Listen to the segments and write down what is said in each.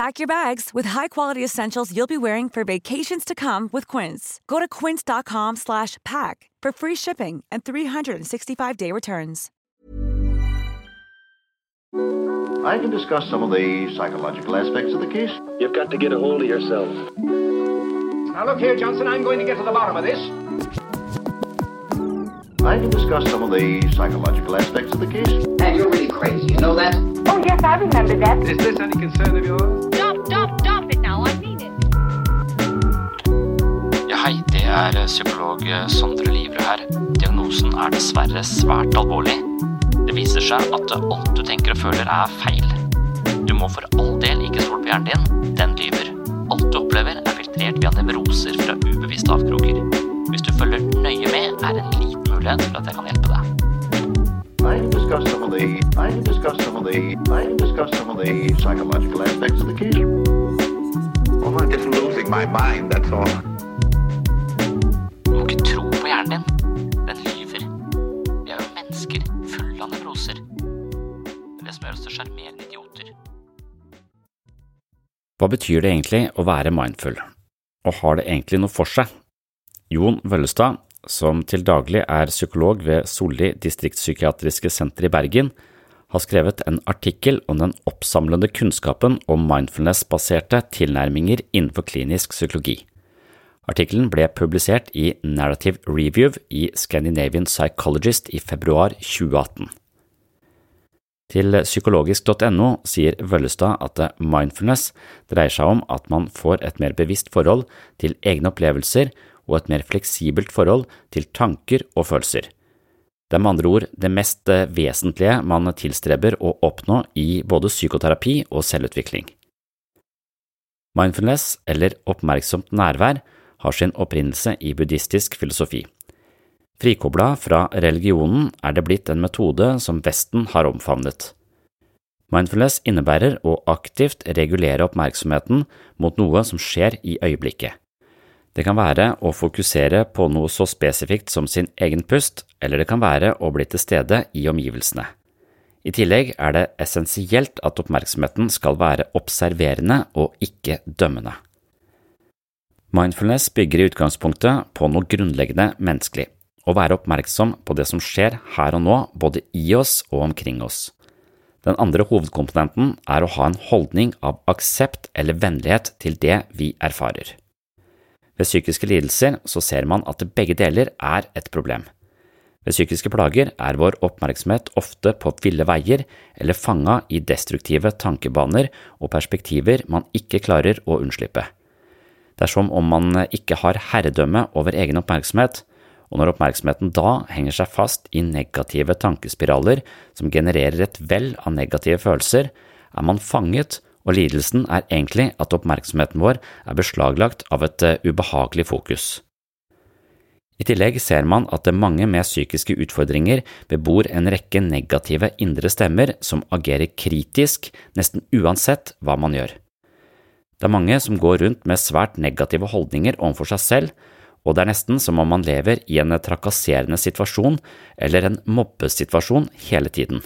Pack your bags with high-quality essentials you'll be wearing for vacations to come with Quince. Go to quince.com slash pack for free shipping and 365-day returns. I can discuss some of the psychological aspects of the case. You've got to get a hold of yourself. Now look here, Johnson, I'm going to get to the bottom of this. I can discuss some of the psychological aspects of the case. And you're really crazy, you know that? Yes, I remember that. Is this any concern of yours? Stop, stop, stop it now. I mean it. Ja, hei, det er psykolog Sondre Livre her. Diagnosen er dessverre svært alvorlig. Det viser seg at alt du tenker og føler er feil. Du må for all del ikke stole på hjernen din, den lyver. Alt du opplever er filtrert via nevroser fra ubevisste avkroker. Hvis du følger nøye med, er det en liten mulighet for at jeg kan hjelpe deg. I can discuss some of the I can discuss some of the I can discuss some of the psychological aspects of the case. Well, I'm just losing my mind, that's all. Du må ikke tro på hjernen din. Den lyver. Vi er jo mennesker fulle av nevroser. Det er det som gjør oss til sjarmerende idioter. Hva betyr det egentlig å være mindful, og har det egentlig noe for seg? Jon Vøllestad, som til daglig er psykolog ved Solli distriktspsykiatriske senter i Bergen, har skrevet en artikkel om den oppsamlende kunnskapen om mindfulness-baserte tilnærminger innenfor klinisk psykologi. Artikkelen ble publisert i Narrative Review i Scandinavian Psychologist i februar 2018. Til psykologisk.no sier Vøllestad at mindfulness dreier seg om at man får et mer bevisst forhold til egne opplevelser og et mer fleksibelt forhold til tanker og følelser. Det er med andre ord det mest vesentlige man tilstreber å oppnå i både psykoterapi og selvutvikling. Mindfulness, eller oppmerksomt nærvær, har sin opprinnelse i buddhistisk filosofi. Frikobla fra religionen er det blitt en metode som Vesten har omfavnet. Mindfulness innebærer å aktivt regulere oppmerksomheten mot noe som skjer i øyeblikket. Det kan være å fokusere på noe så spesifikt som sin egen pust, eller det kan være å bli til stede i omgivelsene. I tillegg er det essensielt at oppmerksomheten skal være observerende og ikke dømmende. Mindfulness bygger i utgangspunktet på noe grunnleggende menneskelig, å være oppmerksom på det som skjer her og nå, både i oss og omkring oss. Den andre hovedkomponenten er å ha en holdning av aksept eller vennlighet til det vi erfarer. Ved psykiske lidelser så ser man at begge deler er et problem. Ved psykiske plager er vår oppmerksomhet ofte på ville veier eller fanga i destruktive tankebaner og perspektiver man ikke klarer å unnslippe. Det er som om man ikke har herredømme over egen oppmerksomhet, og når oppmerksomheten da henger seg fast i negative tankespiraler som genererer et vell av negative følelser, er man fanget, og lidelsen er egentlig at oppmerksomheten vår er beslaglagt av et ubehagelig fokus. I tillegg ser man at mange med psykiske utfordringer bebor en rekke negative indre stemmer som agerer kritisk nesten uansett hva man gjør. Det er mange som går rundt med svært negative holdninger overfor seg selv, og det er nesten som om man lever i en trakasserende situasjon eller en mobbesituasjon hele tiden.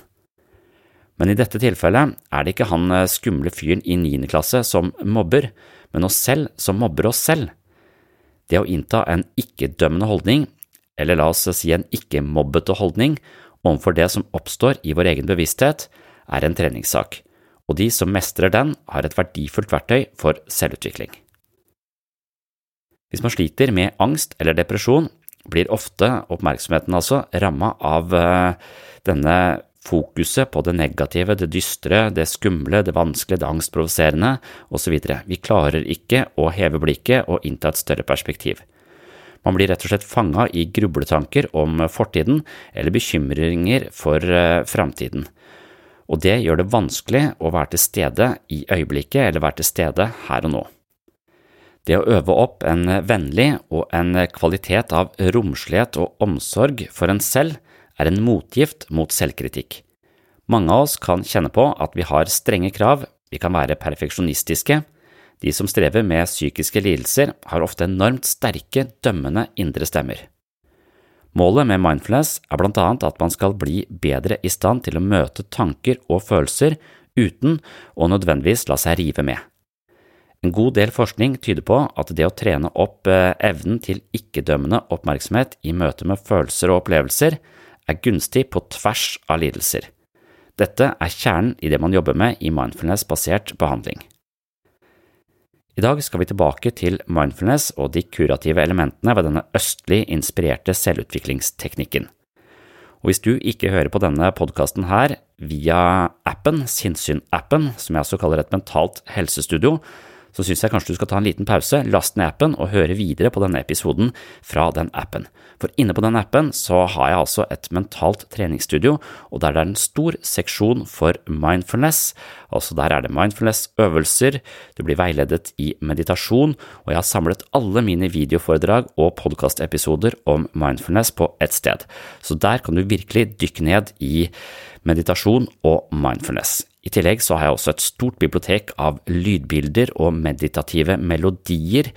Men i dette tilfellet er det ikke han eh, skumle fyren i niende klasse som mobber, men oss selv som mobber oss selv. Det å innta en ikke-dømmende holdning, eller la oss si en ikke-mobbete holdning, overfor det som oppstår i vår egen bevissthet, er en treningssak, og de som mestrer den, har et verdifullt verktøy for selvutvikling. Hvis man sliter med angst eller depresjon, blir ofte oppmerksomheten altså ramma av eh, denne fokuset på det negative, det dystre, det skumle, det vanskelige, det angstprovoserende osv. Vi klarer ikke å heve blikket og innta et større perspektiv. Man blir rett og slett fanga i grubletanker om fortiden eller bekymringer for uh, framtiden. Og det gjør det vanskelig å være til stede i øyeblikket eller være til stede her og nå. Det å øve opp en vennlig og en kvalitet av romslighet og omsorg for en selv er en motgift mot selvkritikk. Mange av oss kan kjenne på at vi har strenge krav, vi kan være perfeksjonistiske. De som strever med psykiske lidelser, har ofte enormt sterke, dømmende indre stemmer. Målet med mindfulness er blant annet at man skal bli bedre i stand til å møte tanker og følelser uten å nødvendigvis la seg rive med. En god del forskning tyder på at det å trene opp eh, evnen til ikke-dømmende oppmerksomhet i møte med følelser og opplevelser er gunstig på tvers av lidelser. Dette er kjernen i det man jobber med i mindfulness-basert behandling. I dag skal vi tilbake til mindfulness og de kurative elementene ved denne østlig inspirerte selvutviklingsteknikken. Og hvis du ikke hører på denne podkasten her via appen, Sinnsyn-appen, som jeg også kaller et mentalt helsestudio, så syns jeg kanskje du skal ta en liten pause, laste ned appen og høre videre på denne episoden fra den appen. For inne på den appen så har jeg altså et mentalt treningsstudio, og der det er en stor seksjon for mindfulness. Altså der er det mindfulness-øvelser, du blir veiledet i meditasjon, og jeg har samlet alle mine videoforedrag og podkastepisoder om mindfulness på ett sted. Så der kan du virkelig dykke ned i meditasjon og mindfulness. I tillegg så har jeg også et stort bibliotek av lydbilder og meditative melodier,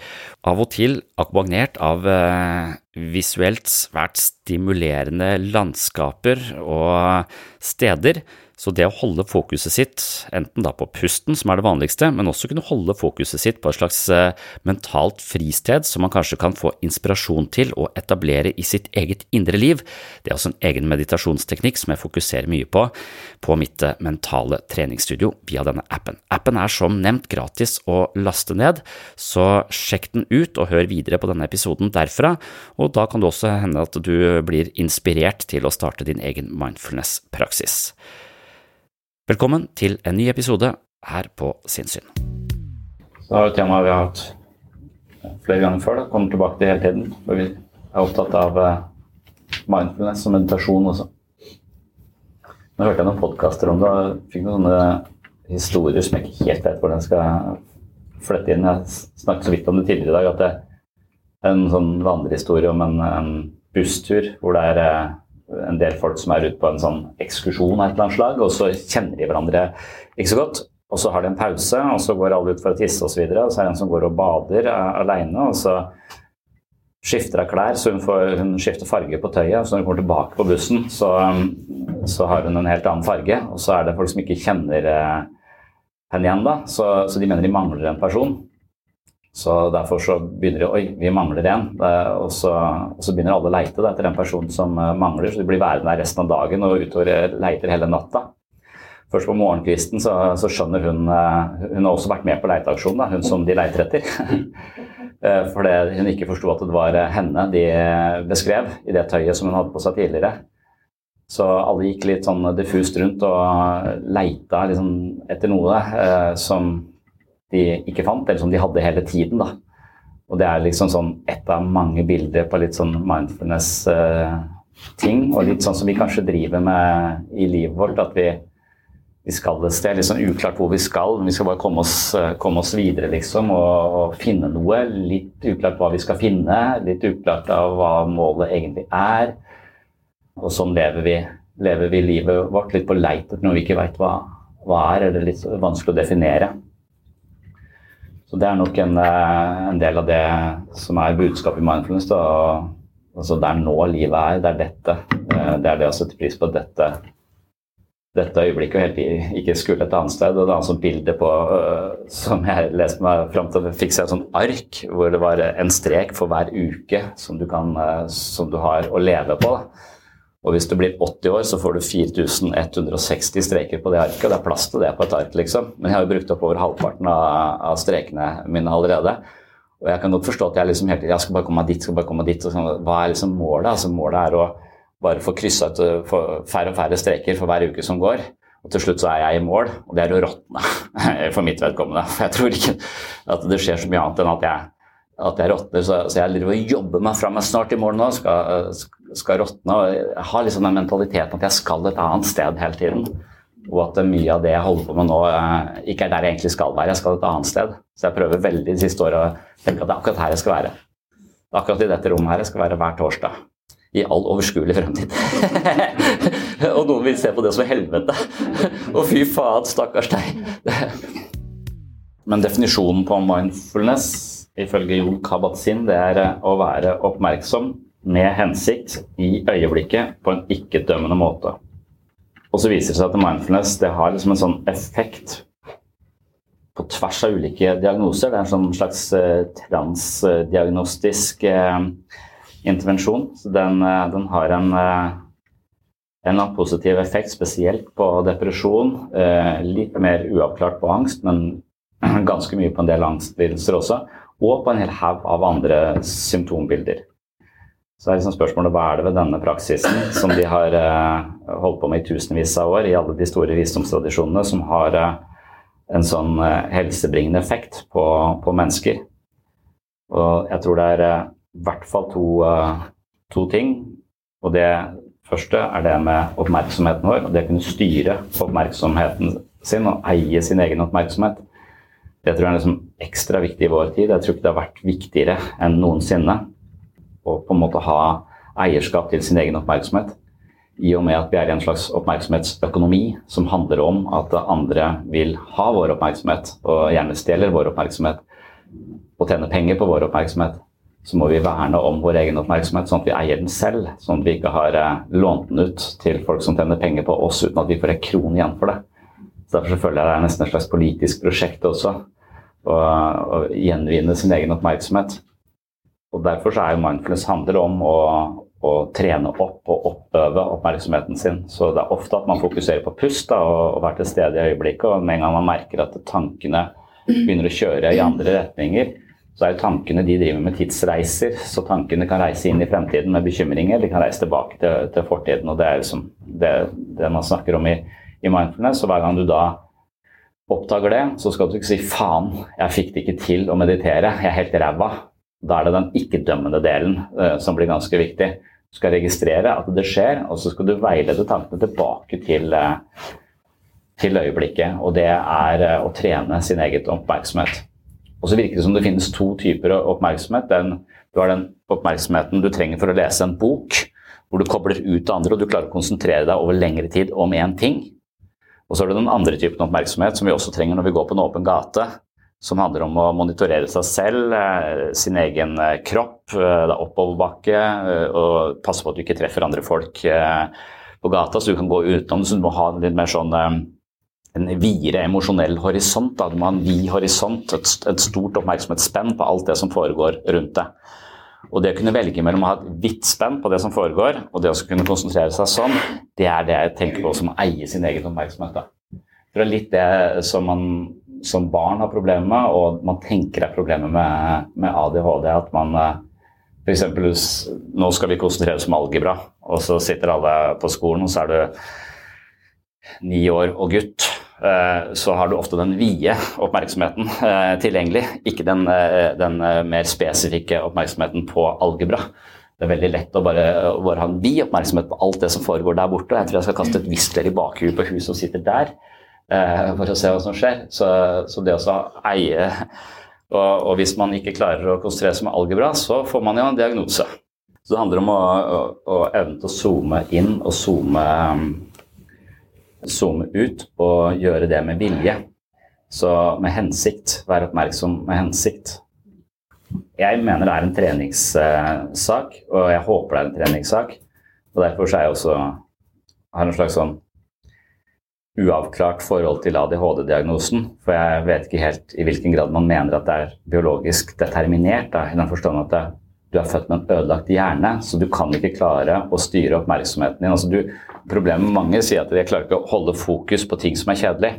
av og til akkompagnert av eh, visuelt svært stimulerende landskaper og steder så det å holde fokuset sitt, enten da på pusten, som er det vanligste, men også kunne holde fokuset sitt på et slags eh, mentalt fristed som man kanskje kan få inspirasjon til å etablere i sitt eget indre liv, det er også en egen meditasjonsteknikk som jeg fokuserer mye på på mitt eh, mentale treningsstudio via denne appen. Appen er som nevnt gratis å laste ned, så sjekk den ut og hør videre på denne episoden derfra, og da kan det også hende at du blir inspirert til å starte din egen mindfulness-praksis. Velkommen til en ny episode her på Sinnssyn. Så har et tema vi har hatt flere ganger før, da. kommer tilbake til hele tiden. For vi er opptatt av eh, mindfulness og meditasjon også. Nå hørte jeg noen podkaster om det og fikk noen sånne historier som jeg ikke helt vet hvordan jeg skal flette inn. Jeg snakket så vidt om det tidligere i dag, at det er en sånn vandrehistorie om en, en busstur hvor det er eh, en del folk som er ute på en sånn ekskursjon av et eller annet slag, og så kjenner de hverandre ikke så godt. Og så har de en pause, og så går alle ut for å tisse osv. Og, så og så er det en som går og bader aleine, og så skifter hun klær, så hun, får, hun skifter farge på tøyet. Så når hun kommer tilbake på bussen, så, så, har hun en helt annen farge. Og så er det folk som ikke kjenner eh, henne igjen, da. Så, så de mener de mangler en person. Så Derfor så begynner de Oi, vi mangler en. Og så, og så begynner alle å leite da, etter en person som eh, mangler. Så de blir værende der resten av dagen og utover eh, leiter hele natta. Først på morgenkvisten så, så, skjønner hun eh, Hun har også vært med på leiteaksjonen, hun som de leiter etter. Fordi hun ikke forsto at det var henne de beskrev i det tøyet som hun hadde på seg tidligere. Så alle gikk litt sånn diffust rundt og leita liksom etter noe som de ikke fant, eller som de hadde hele tiden. da. Og det er liksom sånn ett av mange bilder på litt sånn mindfulness-ting. og litt sånn som vi kanskje driver med i livet vårt, at vi, vi skal et sted. Litt sånn uklart hvor vi skal, men vi skal bare komme oss, komme oss videre, liksom, og, og, finne noe. Litt uklart hva vi skal finne, litt uklart av hva målet egentlig er. Og sånn lever vi, lever vi livet vårt, litt på leit etter noe vi ikke veit hva, hva er, eller litt vanskelig å definere. Så det er nok en, eh, en, del av det som er budskapet i mindfulness. Da. Altså, det er nå livet er. Det er dette. Eh, det er det å sette pris på dette. dette øyeblikket og helt ikke skulle et annet sted. Og det er altså bilde på uh, som jeg leste meg fram til, fikk seg et sånt ark hvor det var en strek for hver uke som du, kan, som du har å leve på. Da. Og hvis du blir 80 år, så får du 4160 streker på det arket. og Det er plass til det på et ark, liksom. Men jeg har jo brukt opp over halvparten av, av strekene mine allerede. Og jeg kan godt forstå at jeg liksom hele tiden jeg skal bare komme meg dit, skal bare komme meg dit. Sånn, hva er liksom målet? Altså Målet er å bare få kryssa ut eh, færre og færre streker for hver uke som går. Og til slutt så er jeg i mål, og det er å råtne for mitt vedkommende. For jeg tror ikke at det skjer så mye annet enn at jeg, jeg råtner. Så, så jeg driver og jobber meg fram. Jeg snart i mål nå, skal, skal råtne. Jeg har liksom den mentaliteten at jeg skal et annet sted hele tiden. Og at mye av det jeg holder på med nå, eh, ikke er der jeg egentlig skal være. Jeg skal et annet sted. Så jeg prøver veldig de siste åra å tenke at det er akkurat her jeg skal være. Det er akkurat i dette rommet her jeg skal være hver torsdag i all overskuelig fremtid. og noen vil se på det som helvete. og fy faen, stakkars deg. Men definisjonen på mindfulness ifølge Jon Kabat-Zinn, det er eh, å være oppmerksom med hensikt i øyeblikket på en ikke-dømmende måte. Og så viser det seg at mindfulness det har liksom en sånn effekt på tvers av ulike diagnoser. Det er en sånn slags eh, transdiagnostisk eh, intervensjon. Så den, eh, den har en, en positiv effekt, spesielt på depresjon. Litt mer uavklart på angst, men ganske mye på en del angstlidelser også. Og på en hel haug av andre symptombilder. Så er liksom spørsmålet hva er det ved denne praksisen som de har holdt på med i tusenvis av år i alle de store visdomstradisjonene, som har en sånn helsebringende effekt på, på mennesker. Og jeg tror det er i hvert fall to, uh, to, ting. Og det første er det med oppmerksomheten vår. og Det å kunne styre oppmerksomheten sin og eie sin egen oppmerksomhet. Det tror jeg er liksom ekstra viktig i vår tid. Jeg tror ikke det har vært viktigere enn noensinne å på en måte ha eierskap til sin egen oppmerksomhet. I og med at vi er i en slags oppmerksomhetsøkonomi som handler om at andre vil ha vår oppmerksomhet, og gjerne stjeler vår oppmerksomhet, og tjener penger på vår oppmerksomhet så må vi verne om vår egen oppmerksomhet, sånn at vi eier den selv. Sånn at vi ikke har eh, lånt den ut til folk som tjener penger på oss uten at vi får en krone igjen for det. Så Derfor føler jeg det er nesten et slags politisk prosjekt også, å, å gjenvinne sin egen oppmerksomhet. Og Derfor så er jo mindfulness handler om å, å, trene opp og oppøve oppmerksomheten sin. Så det er ofte at man fokuserer på pust da, og, og være til stede i øyeblikket. Og med en gang man merker at tankene begynner å kjøre i andre retninger, så er jo tankene de driver med tidsreiser, så tankene kan reise inn i fremtiden med bekymringer. De kan reise tilbake til, til fortiden. og Det er liksom det, det man snakker om i, i, mindfulness. og Hver gang du da oppdager det, så skal du ikke si 'faen, jeg fikk det ikke til å meditere, jeg er helt ræva'. Da er det den ikke-dømmende delen uh, som blir ganske viktig. Du skal registrere at det skjer, og så skal du veilede tankene tilbake til, uh, til øyeblikket. Og det er uh, å trene sin egen oppmerksomhet. Og så virker det som det finnes to typer oppmerksomhet. Den, du har den oppmerksomheten du trenger for å lese en bok, hvor du kobler ut andre og du klarer å konsentrere deg over lengre tid om én ting. Og så er det den andre typen oppmerksomhet som vi også trenger når vi går på en åpen gate, som handler om å monitorere seg selv, eh, sin egen eh, kropp, eh, det er oppoverbakke, og passe på at du ikke treffer andre folk på gata, så du kan gå utenom. Så du må ha en litt mer sånn en videre emosjonell horisont. Da. Du må ha en vid horisont, et, et stort oppmerksomhetsspenn på alt det som foregår rundt deg. Og det å kunne velge mellom å ha et vidt spenn på det som foregår, og det å kunne konsentrere seg sånn, det er det jeg tenker på som å eie sin egen oppmerksomhet. Da. Det er litt det som man som barn har problemer med, og man tenker er problemet med, med ADHD. At man eh, f.eks. nå skal vi konsentrere oss om algebra, og så sitter alle på skolen, og så er du ni år og gutt. Eh, så har du ofte den vide oppmerksomheten eh, tilgjengelig, ikke den, den mer spesifikke oppmerksomheten på algebra. Det er veldig lett å bare, bare ha en vid oppmerksomhet på alt det som foregår der borte. Jeg tror jeg skal kaste et whistler i bakhuet på hun som sitter der, for å se hva som skjer. Så, så det å eie og, og, hvis man ikke klarer å konsentrere seg med algebra, så får man jo en diagnose. Så det handler om å, å, å evne til å zoome inn og zoome zoome ut og gjøre det med vilje. Så med hensikt. Være oppmerksom med hensikt. Jeg mener det er en treningssak, og jeg håper det er en treningssak. Og derfor er jeg også har en slags sånn uavklart forhold til ADHD-diagnosen. For jeg vet ikke helt i hvilken grad man mener at det er biologisk determinert. Da, I den forstand at det, du er født med en ødelagt hjerne, så du kan ikke klare å styre oppmerksomheten din. Altså du, problemet med mange sier at de klarer ikke å holde fokus på ting som er kjedelig.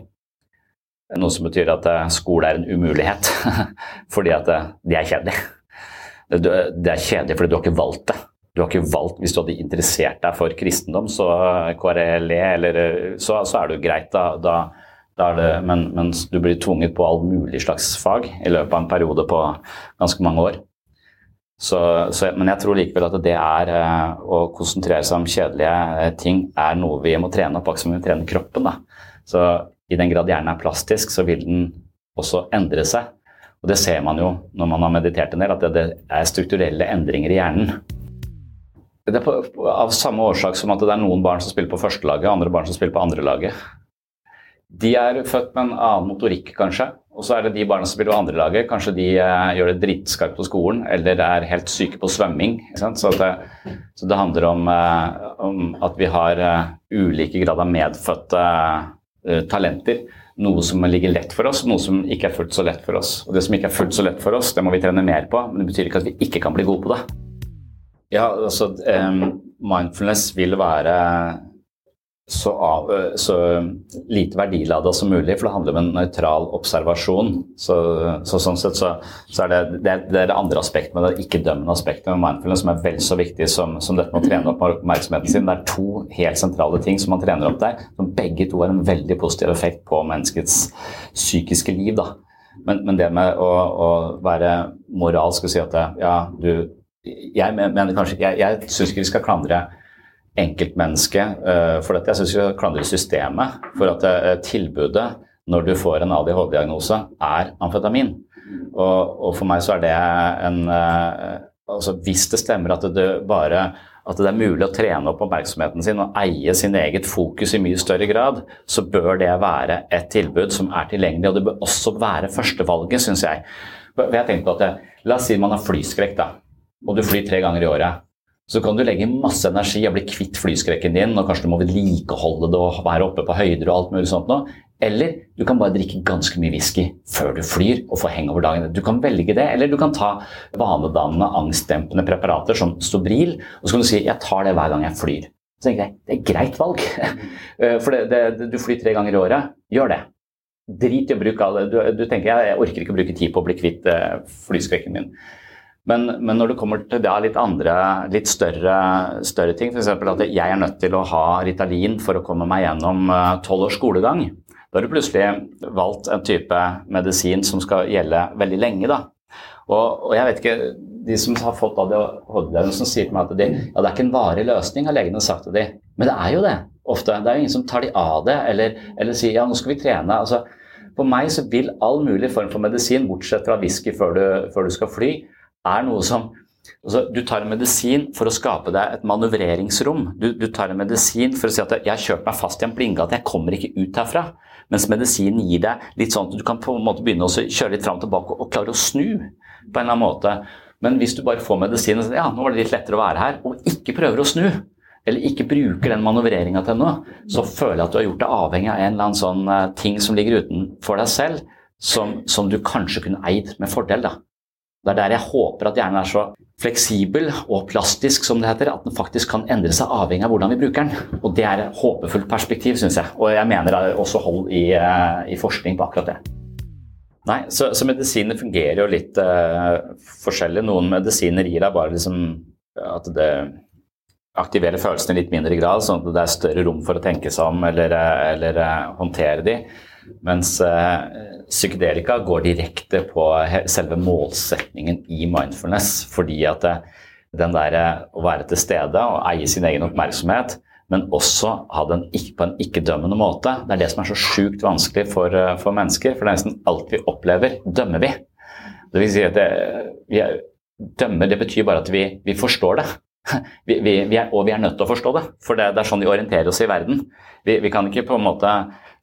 Noe som betyr at eh, skole er en umulighet fordi at det de er kjedelige. Det er kjedelig fordi du har ikke valgt det. Du har ikke valgt, Hvis du hadde interessert deg for kristendom, så KRLE, eller, så, så er det jo greit. da, da, da det, men, men, du blir tvunget på all mulig slags fag i løpet av en periode på ganske mange år. Så, så, men jeg tror likevel at det er eh, å konsentrere seg om kjedelige eh, ting er noe vi må trene opp, akkurat som vi trener kroppen. Da. Så i den grad hjernen er plastisk, så vil den også endre seg. Og det ser man jo når man har meditert en del, at det, det er strukturelle endringer i hjernen. Det er på, av samme årsak som at det er noen barn som spiller på førstelaget, andre barn som spiller på andrelaget. De er født med en annen motorikk, kanskje. Og så er det de barna som spiller på andrelaget. Kanskje de eh, gjør det dritskarpt på skolen eller er helt syke på svømming. Så det, så, det, handler om, eh, om at vi har uh, ulike grad av medfødte uh, talenter. Noe som ligger lett for oss, noe som ikke er fullt så lett for oss. Og det som ikke er fullt så lett for oss, det må vi trene mer på, men det betyr ikke at vi ikke kan bli gode på det. Ja, altså um, Mindfulness vil være så, av, så lite verdilada som mulig, for det handler om en nøytral observasjon. Så, så, sånn sett så, så er det, det, det, er det andre aspektet med det ikke-dømmende aspektet med mindfulness som er vel så viktig som, som dette med å trene opp oppmerksomheten sin. Det er to helt sentrale ting som man trener opp der, som begge to har en veldig positiv effekt på menneskets psykiske liv. da. Men, men det med å, å være moralsk og si at ja, du jeg mener kanskje, jeg, jeg syns ikke vi skal klandre enkeltmennesket uh, for dette. Jeg syns vi skal klandre systemet for at uh, tilbudet når du får en ADHD-diagnose, er amfetamin. Og, og, for meg så er det en uh, altså Hvis det stemmer at det bare at det er mulig å trene opp oppmerksomheten sin og eie sin eget fokus i mye større grad, så bør det være et tilbud som er tilgjengelig. Og det bør også være førstevalget, syns jeg. Jeg tenker på at La oss si man har flyskrekk. da og du flyr tre ganger i året, så kan du legge masse energi og bli kvitt flyskrekken din, og kanskje du må vedlikeholde det og være oppe på høyder og alt mulig sånt noe. Eller du kan bare drikke ganske mye whisky før du flyr og få heng over dagen. Du kan velge det, eller du kan ta vanedannende, angstdempende preparater som Stobril, og så kan du si 'jeg tar det hver gang jeg flyr'. Så tenker jeg det er greit valg. Eh, for det, det, du flyr tre ganger i året. Gjør det. Drit i å bruke alle du, du tenker jeg, orker ikke å bruke tid på å bli kvitt uh, flyskrekken min. Men, men, når det kommer til da litt andre, litt større, større ting, f.eks. at jeg er nødt til å ha Ritalin for å komme meg gjennom eh, tolv års skolegang, da har du plutselig valgt en type medisin som skal gjelde veldig lenge. da. Og, og jeg vet ikke, De som har fått ADHD-diagnosen, sier til meg at de, ja, det er ikke en varig løsning, har legene sagt til de. Men det er jo det, ofte. Det er jo ingen som tar de av det, eller, eller sier ja, nå skal vi trene. altså For meg så vil all mulig form for medisin, bortsett fra whisky før du, før du skal fly, er noe som altså, Du tar en medisin for å skape deg et manøvreringsrom. Du, du, tar en medisin for å si at 'jeg har kjørt meg fast i en blindgate, jeg kommer ikke ut herfra'. Mens medisinen gir deg litt sånn at du kan på en måte begynne å kjøre litt fram og tilbake og, klare å snu på en eller annen måte. Men hvis du bare får medisinen og sier ja, nå var det litt lettere å være her, og ikke prøver å snu, eller ikke bruker den manøvreringa til noe, så føler jeg at du har gjort deg avhengig av en eller annen sånn uh, ting som ligger utenfor deg selv, som, som, du kanskje kunne eid med fordel. da. Det er der jeg håper at hjernen er så fleksibel og plastisk som det heter, at den faktisk kan endre seg avhengig av hvordan vi bruker den. Og Det er et håpefullt perspektiv, syns jeg. Og jeg mener det er også hold i, uh, i, forskning på akkurat det. Nei, så, så medisiner fungerer jo litt uh, forskjellig. Noen medisiner gir deg bare liksom at det aktiverer følelsene i litt mindre grad, sånn at det er større rom for å tenke seg om eller, eh, eller uh, håndtere de. Mens uh, psykedelika går direkte på selve målsetningen i mindfulness. Fordi at det, den der eh, å være til stede og eie sin egen oppmerksomhet, men også ha den på en ikke-dømmende måte, det er det som er så sjukt vanskelig for, eh, for, mennesker. For det er nesten alt vi opplever, dømmer vi. Det vil si at det, vi er, dømmer det betyr bare at vi, vi forstår det. Vi, vi, vi er, og vi er nødt til å forstå det, for det, det er sånn vi orienterer oss i verden. Vi, kan ikke på en måte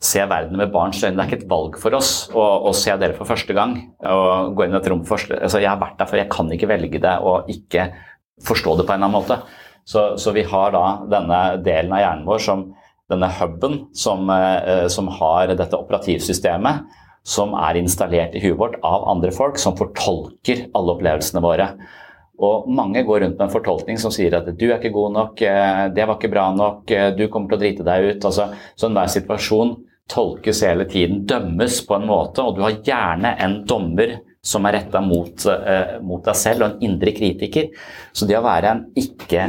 se verden med barns øyne. Det er ikke et valg for oss å, å se dere for første gang. og gå inn i et rom for altså Jeg har vært der, for jeg kan ikke velge det og ikke forstå det på en eller annen måte. Så, så vi har da denne delen av hjernen vår som denne huben som, eh, som har dette operativsystemet som er installert i huet vårt av andre folk, som fortolker alle opplevelsene våre. Og mange går rundt med en fortolkning som sier at du er ikke god nok, eh, det var ikke bra nok, eh, du kommer til å drite deg ut. Altså, så enhver situasjon tolkes hele tiden, dømmes på en måte, og du har gjerne en dommer som er retta mot, uh, mot, deg selv, og en indre kritiker. Så det å være en ikke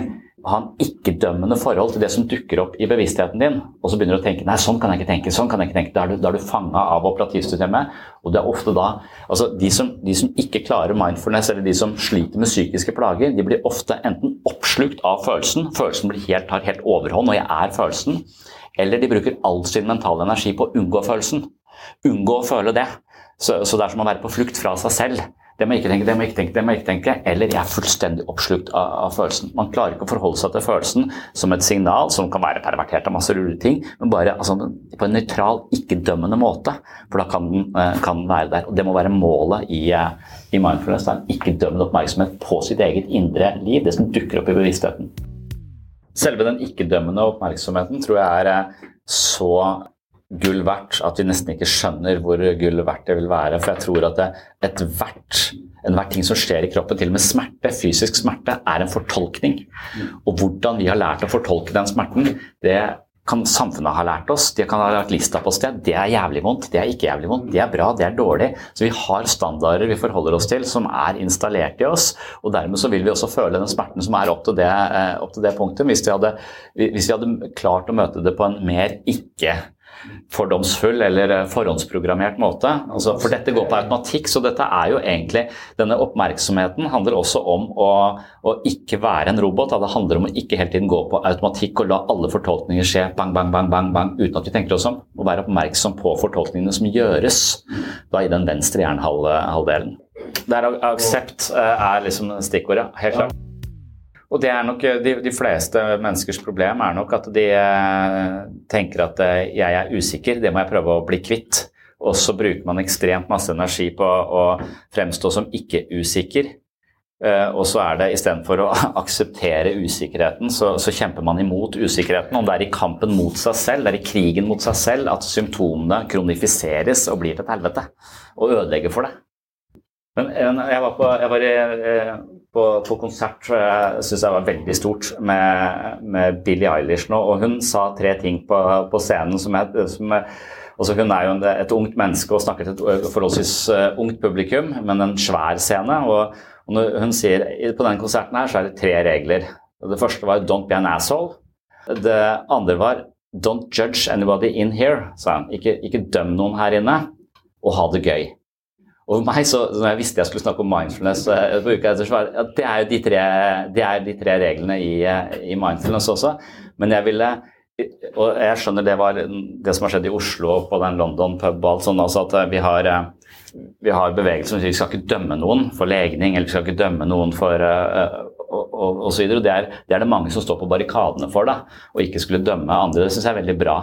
ha en ikke-dømmende forhold til det som dukker opp i bevisstheten din, og så begynner du å tenke nei, sånn kan jeg ikke tenke, sånn kan jeg ikke tenke, da er du, da du fanga av operativsystemet. Og det er ofte da altså de som, de som, ikke klarer mindfulness, eller de som sliter med psykiske plager, de blir ofte enten oppslukt av følelsen, følelsen helt, tar helt overhånd, og jeg er følelsen, eller de bruker all sin mentale energi på å unngå følelsen. Unngå å føle det. Så, så det er som å være på flukt fra seg selv. Det må jeg ikke tenke, det må jeg ikke tenke, det må jeg ikke tenke. Eller jeg er fullstendig oppslukt av, av, følelsen. Man klarer ikke å forholde seg til følelsen som et signal som kan være pervertert av masse rullige ting, men bare altså, på en nøytral, ikke-dømmende måte. For da kan den, eh, kan den, være der. Og det må være målet i, eh, i mindfulness. En ikke-dømmende oppmerksomhet på sitt eget indre liv, det som dukker opp i bevisstheten. Selve den ikke-dømmende oppmerksomheten tror jeg er eh, så gull verdt at vi nesten ikke skjønner hvor gull verdt det vil være. For jeg tror at ethvert enhver ting som skjer i kroppen, til og med smerte, fysisk smerte, er en fortolkning. Og hvordan vi har lært å fortolke den smerten, det kan samfunnet ha lært oss. De kan ha lagt lista på sted. Det er jævlig vondt, det er ikke jævlig vondt, det er bra, det er dårlig. Så vi har standarder vi forholder oss til som er installert i oss. Og dermed så vil vi også føle den smerten som er opp til det, eh, opp til det punktet. Hvis vi, hadde, hvis vi hadde klart å møte det på en mer ikke fordomsfull eller eh, forhåndsprogrammert måte. Altså, for dette går på automatikk, så dette er jo egentlig Denne oppmerksomheten handler også om å, å ikke være en robot. Det handler om å ikke hele tiden gå på automatikk og la alle fortolkninger skje bang, bang, bang, bang, bang uten at vi tenker oss om. Og være oppmerksom på fortolkningene som gjøres da, i den venstre hjernehalvdelen. Der aksept eh, er liksom stikkordet, helt klart. Og det er nok eh, de, de, fleste menneskers problem er nok at de eh, tenker at eh, jeg er usikker, det må jeg prøve å bli kvitt. Og så bruker man ekstremt masse energi på å fremstå som ikke-usikker. Og så er det istedenfor å akseptere usikkerheten, så, så, kjemper man imot usikkerheten. Om det er i kampen mot seg selv, det er i krigen mot seg selv at symptomene kronifiseres og blir til et helvete. Og ødelegger for det. Men jeg var på, jeg var i, på, på konsert syns jeg var veldig stort med, med Billie Eilish nå, og hun sa tre ting på, på scenen som jeg, som jeg Altså hun er jo et ungt menneske og snakker til et forholdsvis eh, ungt publikum, men en svær scene. Og, og hun sier på denne konserten her så er det tre regler. Det første var 'don't be an asshole'. Det andre var 'don't judge anybody in here', sa hun. Ikke, ikke døm noen her inne, og ha det gøy. For meg, så, når jeg visste jeg skulle snakke om mindfulness på uka etter, så var det, er jo de tre, er de tre reglene i, i, mindfulness også. Men jeg ville Og jeg skjønner det var det som har skjedd i Oslo og på den London pub og alt sånn, altså at eh, vi har, vi har bevegelser som sier vi skal ikke dømme noen for legning, eller vi skal ikke dømme noen for uh, og, og, og, så videre. Det er, det er det mange som står på barrikadene for, da, og ikke skulle dømme andre. Det syns jeg er veldig bra.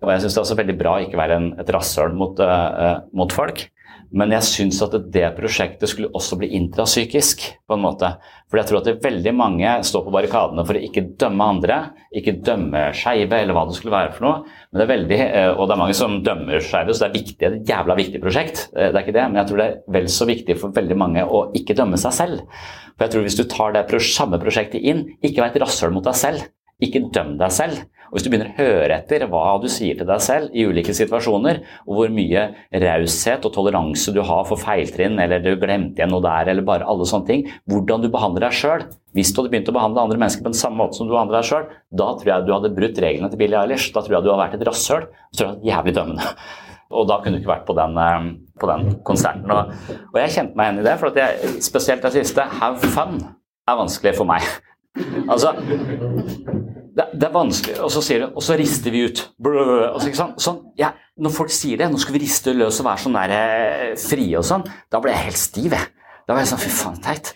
Og jeg syns det er også veldig bra å ikke være en, et rasshøl mot, uh, mot folk. Men jeg syns at det prosjektet skulle også bli intrapsykisk, på en måte. For jeg tror at det er veldig mange står på barrikadene for å ikke dømme andre, ikke dømme skeive eller hva det skulle være for noe. Men det er veldig, eh, og det er mange som dømmer skeive, så det er, viktig, det er et jævla viktig prosjekt. Eh, det er ikke det, men jeg tror det er vel så viktig for veldig mange å ikke dømme seg selv. For jeg tror hvis du tar det samme prosjektet inn, ikke vær et rasshøl mot deg selv, ikke døm deg selv. Og Hvis du begynner å høre etter hva du sier til deg selv i ulike situasjoner, og hvor mye raushet og toleranse du har for feiltrinn, eller du glemte igjen noe der, eller bare alle sånne ting, hvordan du behandler deg sjøl Hvis du hadde begynt å behandle andre mennesker på den samme måte som du behandler deg sjøl, da tror jeg du hadde brutt reglene til Billie Eilish. Da tror jeg du hadde vært et rasshøl. Så tror jeg det jævlig dømmende. Og da kunne du ikke vært på den, eh, på den konserten. Og, og, jeg kjente meg igjen i det, for jeg, spesielt det siste, have fun, er vanskelig for meg. Altså det, det, er vanskelig, og så sier du, og så rister vi ut. Altså, sånn, ja, når folk sier det, nå skal vi riste løs og være sånn eh, frie og sånn, da blir jeg helt stiv. Jeg. Da var jeg sånn Fy faen, teit.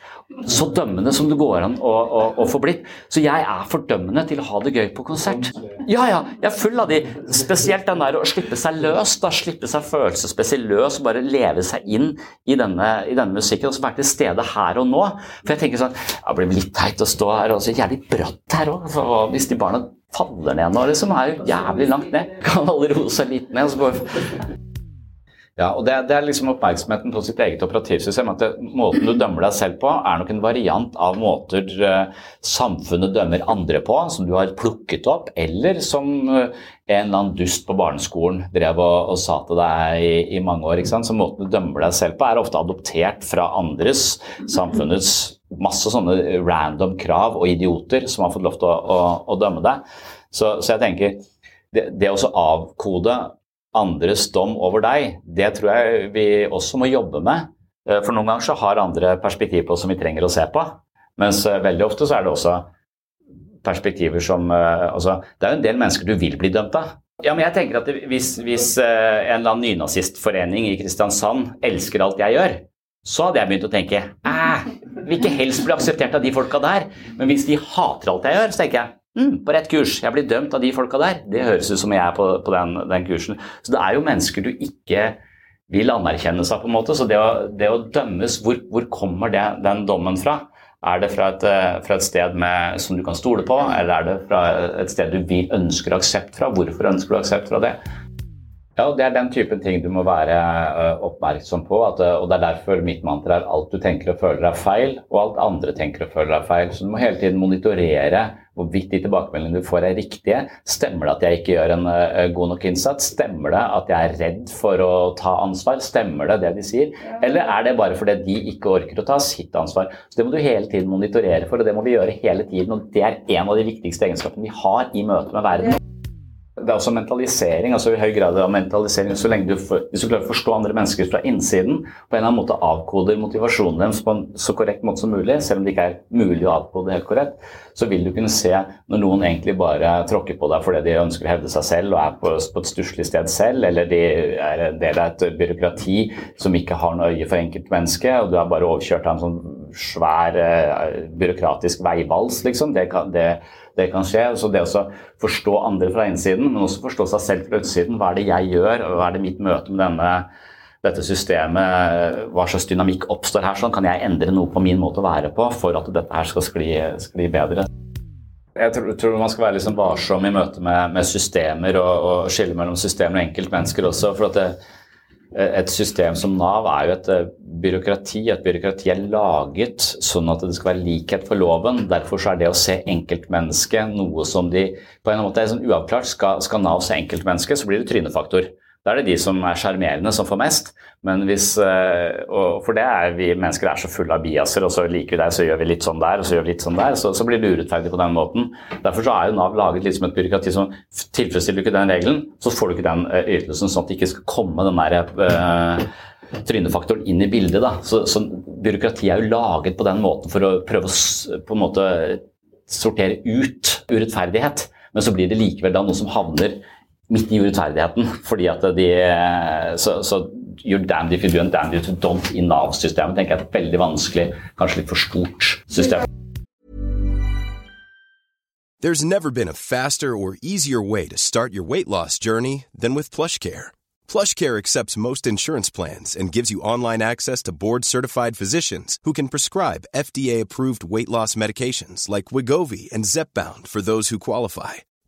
Så dømmende som det går an å, å, å, få blitt. Så jeg er fordømmende til å ha det gøy på konsert. Ja, ja, jeg er full av de. Spesielt den der å slippe seg løs. da, Slippe seg følelsesmessig løs og bare leve seg inn i denne, i denne musikken. Og så være til stede her og nå. For jeg tenker sånn Det blir litt teit å stå her, og så jævlig bratt her òg. Hvis de barna faller ned nå, liksom, er jo jævlig langt ned. Kan alle roe seg litt ned. så bare ja, og det, det, er liksom oppmerksomheten på sitt eget operativsystem. at det, Måten du dømmer deg selv på, er nok en variant av måter uh, samfunnet dømmer andre på, som du har plukket opp, eller som uh, en eller annen dust på barneskolen drev og, og sa til deg i, i, mange år. ikke sant? Så måten du dømmer deg selv på, er ofte adoptert fra andres, samfunnets masse sånne random krav og idioter som har fått lov til å, å, å dømme deg. Så, så jeg tenker det, det å avkode andres dom over deg, det tror jeg vi også må jobbe med. Eh, for noen ganger så har andre perspektiv på som vi trenger å se på. Mens eh, veldig ofte så er det også perspektiver som eh, altså, Det er jo en del mennesker du vil bli dømt av. Ja, men jeg tenker at Hvis, hvis en eller annen nynazistforening i Kristiansand elsker alt jeg gjør, så hadde jeg begynt å tenke æh, vil ikke helst bli akseptert av de folka der. Men hvis de hater alt jeg gjør, så tenker jeg Mm, på rett kurs. Jeg blir dømt av de folka der. Det høres ut som jeg er på, på den, den, kursen. Så det er jo mennesker du ikke vil anerkjenne seg, på en måte. Så det å, det å dømmes, hvor, hvor kommer det, den dommen fra? Er det fra et, fra et sted med, som du kan stole på, eller er det fra et sted du vil, ønsker aksept fra? Hvorfor ønsker du aksept fra det? Ja, Det er den typen ting du må være uh, oppmerksom på. At, uh, og Det er derfor mitt mantra er alt du tenker og føler er feil, og alt andre tenker og føler er feil. Så du må hele tiden monitorere hvorvidt de tilbakemeldingene du får er riktige. Stemmer det at jeg ikke gjør en uh, god nok innsats? Stemmer det at jeg er redd for å ta ansvar? Stemmer det det de sier? Eller er det bare fordi de ikke orker å ta sitt ansvar? Så Det må du hele tiden monitorere for, og det må vi gjøre hele tiden. og Det er en av de viktigste egenskapene vi har i møte med verden det er også mentalisering. altså i høy grad av mentalisering, så lenge du, for, Hvis du klarer å forstå andre mennesker fra innsiden, på en eller annen måte avkoder motivasjonen deres på en så korrekt måte som mulig, selv om det ikke er mulig å avkode helt korrekt, så vil du kunne se når noen egentlig bare tråkker på deg fordi de ønsker å hevde seg selv og er på, på et stusslig sted selv, eller de er en del av et byråkrati som ikke har noe øye for enkeltmennesket, og du er bare overkjørt av en sånn svær uh, byråkratisk veivals, liksom. Det kan, det, det kan skje. Så det å forstå andre fra innsiden, men også forstå seg selv fra utsiden. Hva er det jeg gjør, hva er det mitt møte med denne, dette systemet, hva slags dynamikk oppstår her? Sånn kan jeg endre noe på min måte å være på for at dette her skal skli, skli bedre. Jeg tror, tror, man skal være liksom varsom i møte med, med systemer og, og, skille mellom systemer og enkeltmennesker også. for at det, et system som Nav er jo et eh, byråkrati. Et byråkrati er laget sånn at det skal være likhet for loven. Derfor er det å se enkeltmennesket noe som de på en måte er sånn uavklart. Skal, skal Nav se enkeltmennesket, så blir det trynefaktor. Da er det de som er sjarmerende, som får mest. Men hvis, og For det er vi mennesker er så fulle av biaser, og så liker vi deg, så gjør vi litt sånn der, og så gjør vi litt sånn der. Så, så blir det urettferdig på den måten. Derfor så er jo Nav laget litt som et byråkrati som tilfredsstiller du ikke den regelen, så får du ikke den eh, ytelsen, sånn at det ikke skal komme den der uh, trynefaktoren inn i bildet. Da. Så, så byråkratiet er jo laget på den måten for å prøve å på en måte sortere ut urettferdighet. Men så blir det likevel da noe som havner midt i urettferdigheten. Fordi at de Så, så you're damned if you do and damned if you don't i Nav-systemet tenker jeg er et veldig vanskelig, kanskje litt for stort system. There's never been a faster or easier way to start your weight loss journey than with PlushCare. PlushCare accepts most insurance plans and gives you online access to board-certified physicians who can prescribe FDA-approved weight loss medications like Wigovi and Zepbound for those who qualify.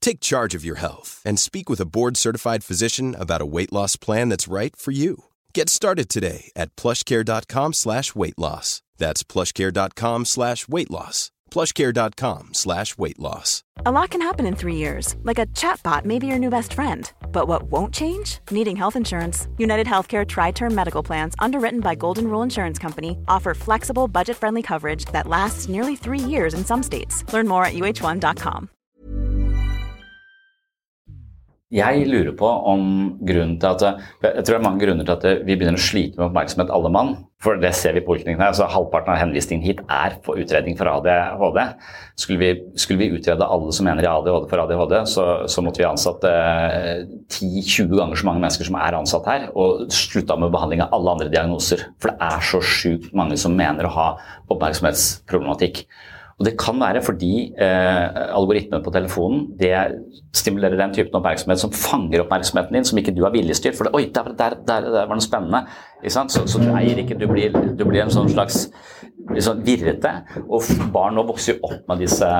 Take charge of your health and speak with a board-certified physician about a weight loss plan that's right for you. Get started today at plushcare.com slash weight loss. That's plushcare.com slash weight loss. plushcare.com slash weight loss. A lot can happen in three years, like a chatbot may be your new best friend. But what won't change? Needing health insurance. United Healthcare Tri Term Medical Plans, underwritten by Golden Rule Insurance Company, offer flexible, budget friendly coverage that lasts nearly three years in some states. Learn more at uh1.com. Jeg lurer på om grunnen til at Jeg tror det er mange grunner til at vi begynner å slite med oppmerksomhet, alle mann. For det ser vi i poliklinikken her. Altså, halvparten av henvisningen hit er på utredning for ADHD. Skulle vi, skulle vi utrede alle som mener ADHD for ADHD, så, så måtte vi ansatt eh, 10-20 ganger så mange mennesker som er ansatt her, og slutta med behandling av alle andre diagnoser. For det er så sjukt mange som mener å ha oppmerksomhetsproblematikk. Og Det kan være fordi eh, algoritmen på telefonen det stimulerer den typen oppmerksomhet som fanger oppmerksomheten din, som ikke du har viljestyrt. For det, oi, der, der, der, der var noe spennende. Så, så, du eier ikke, du blir, du blir en sånn slags sånn virrete. Og barn nå vokser jo opp med disse,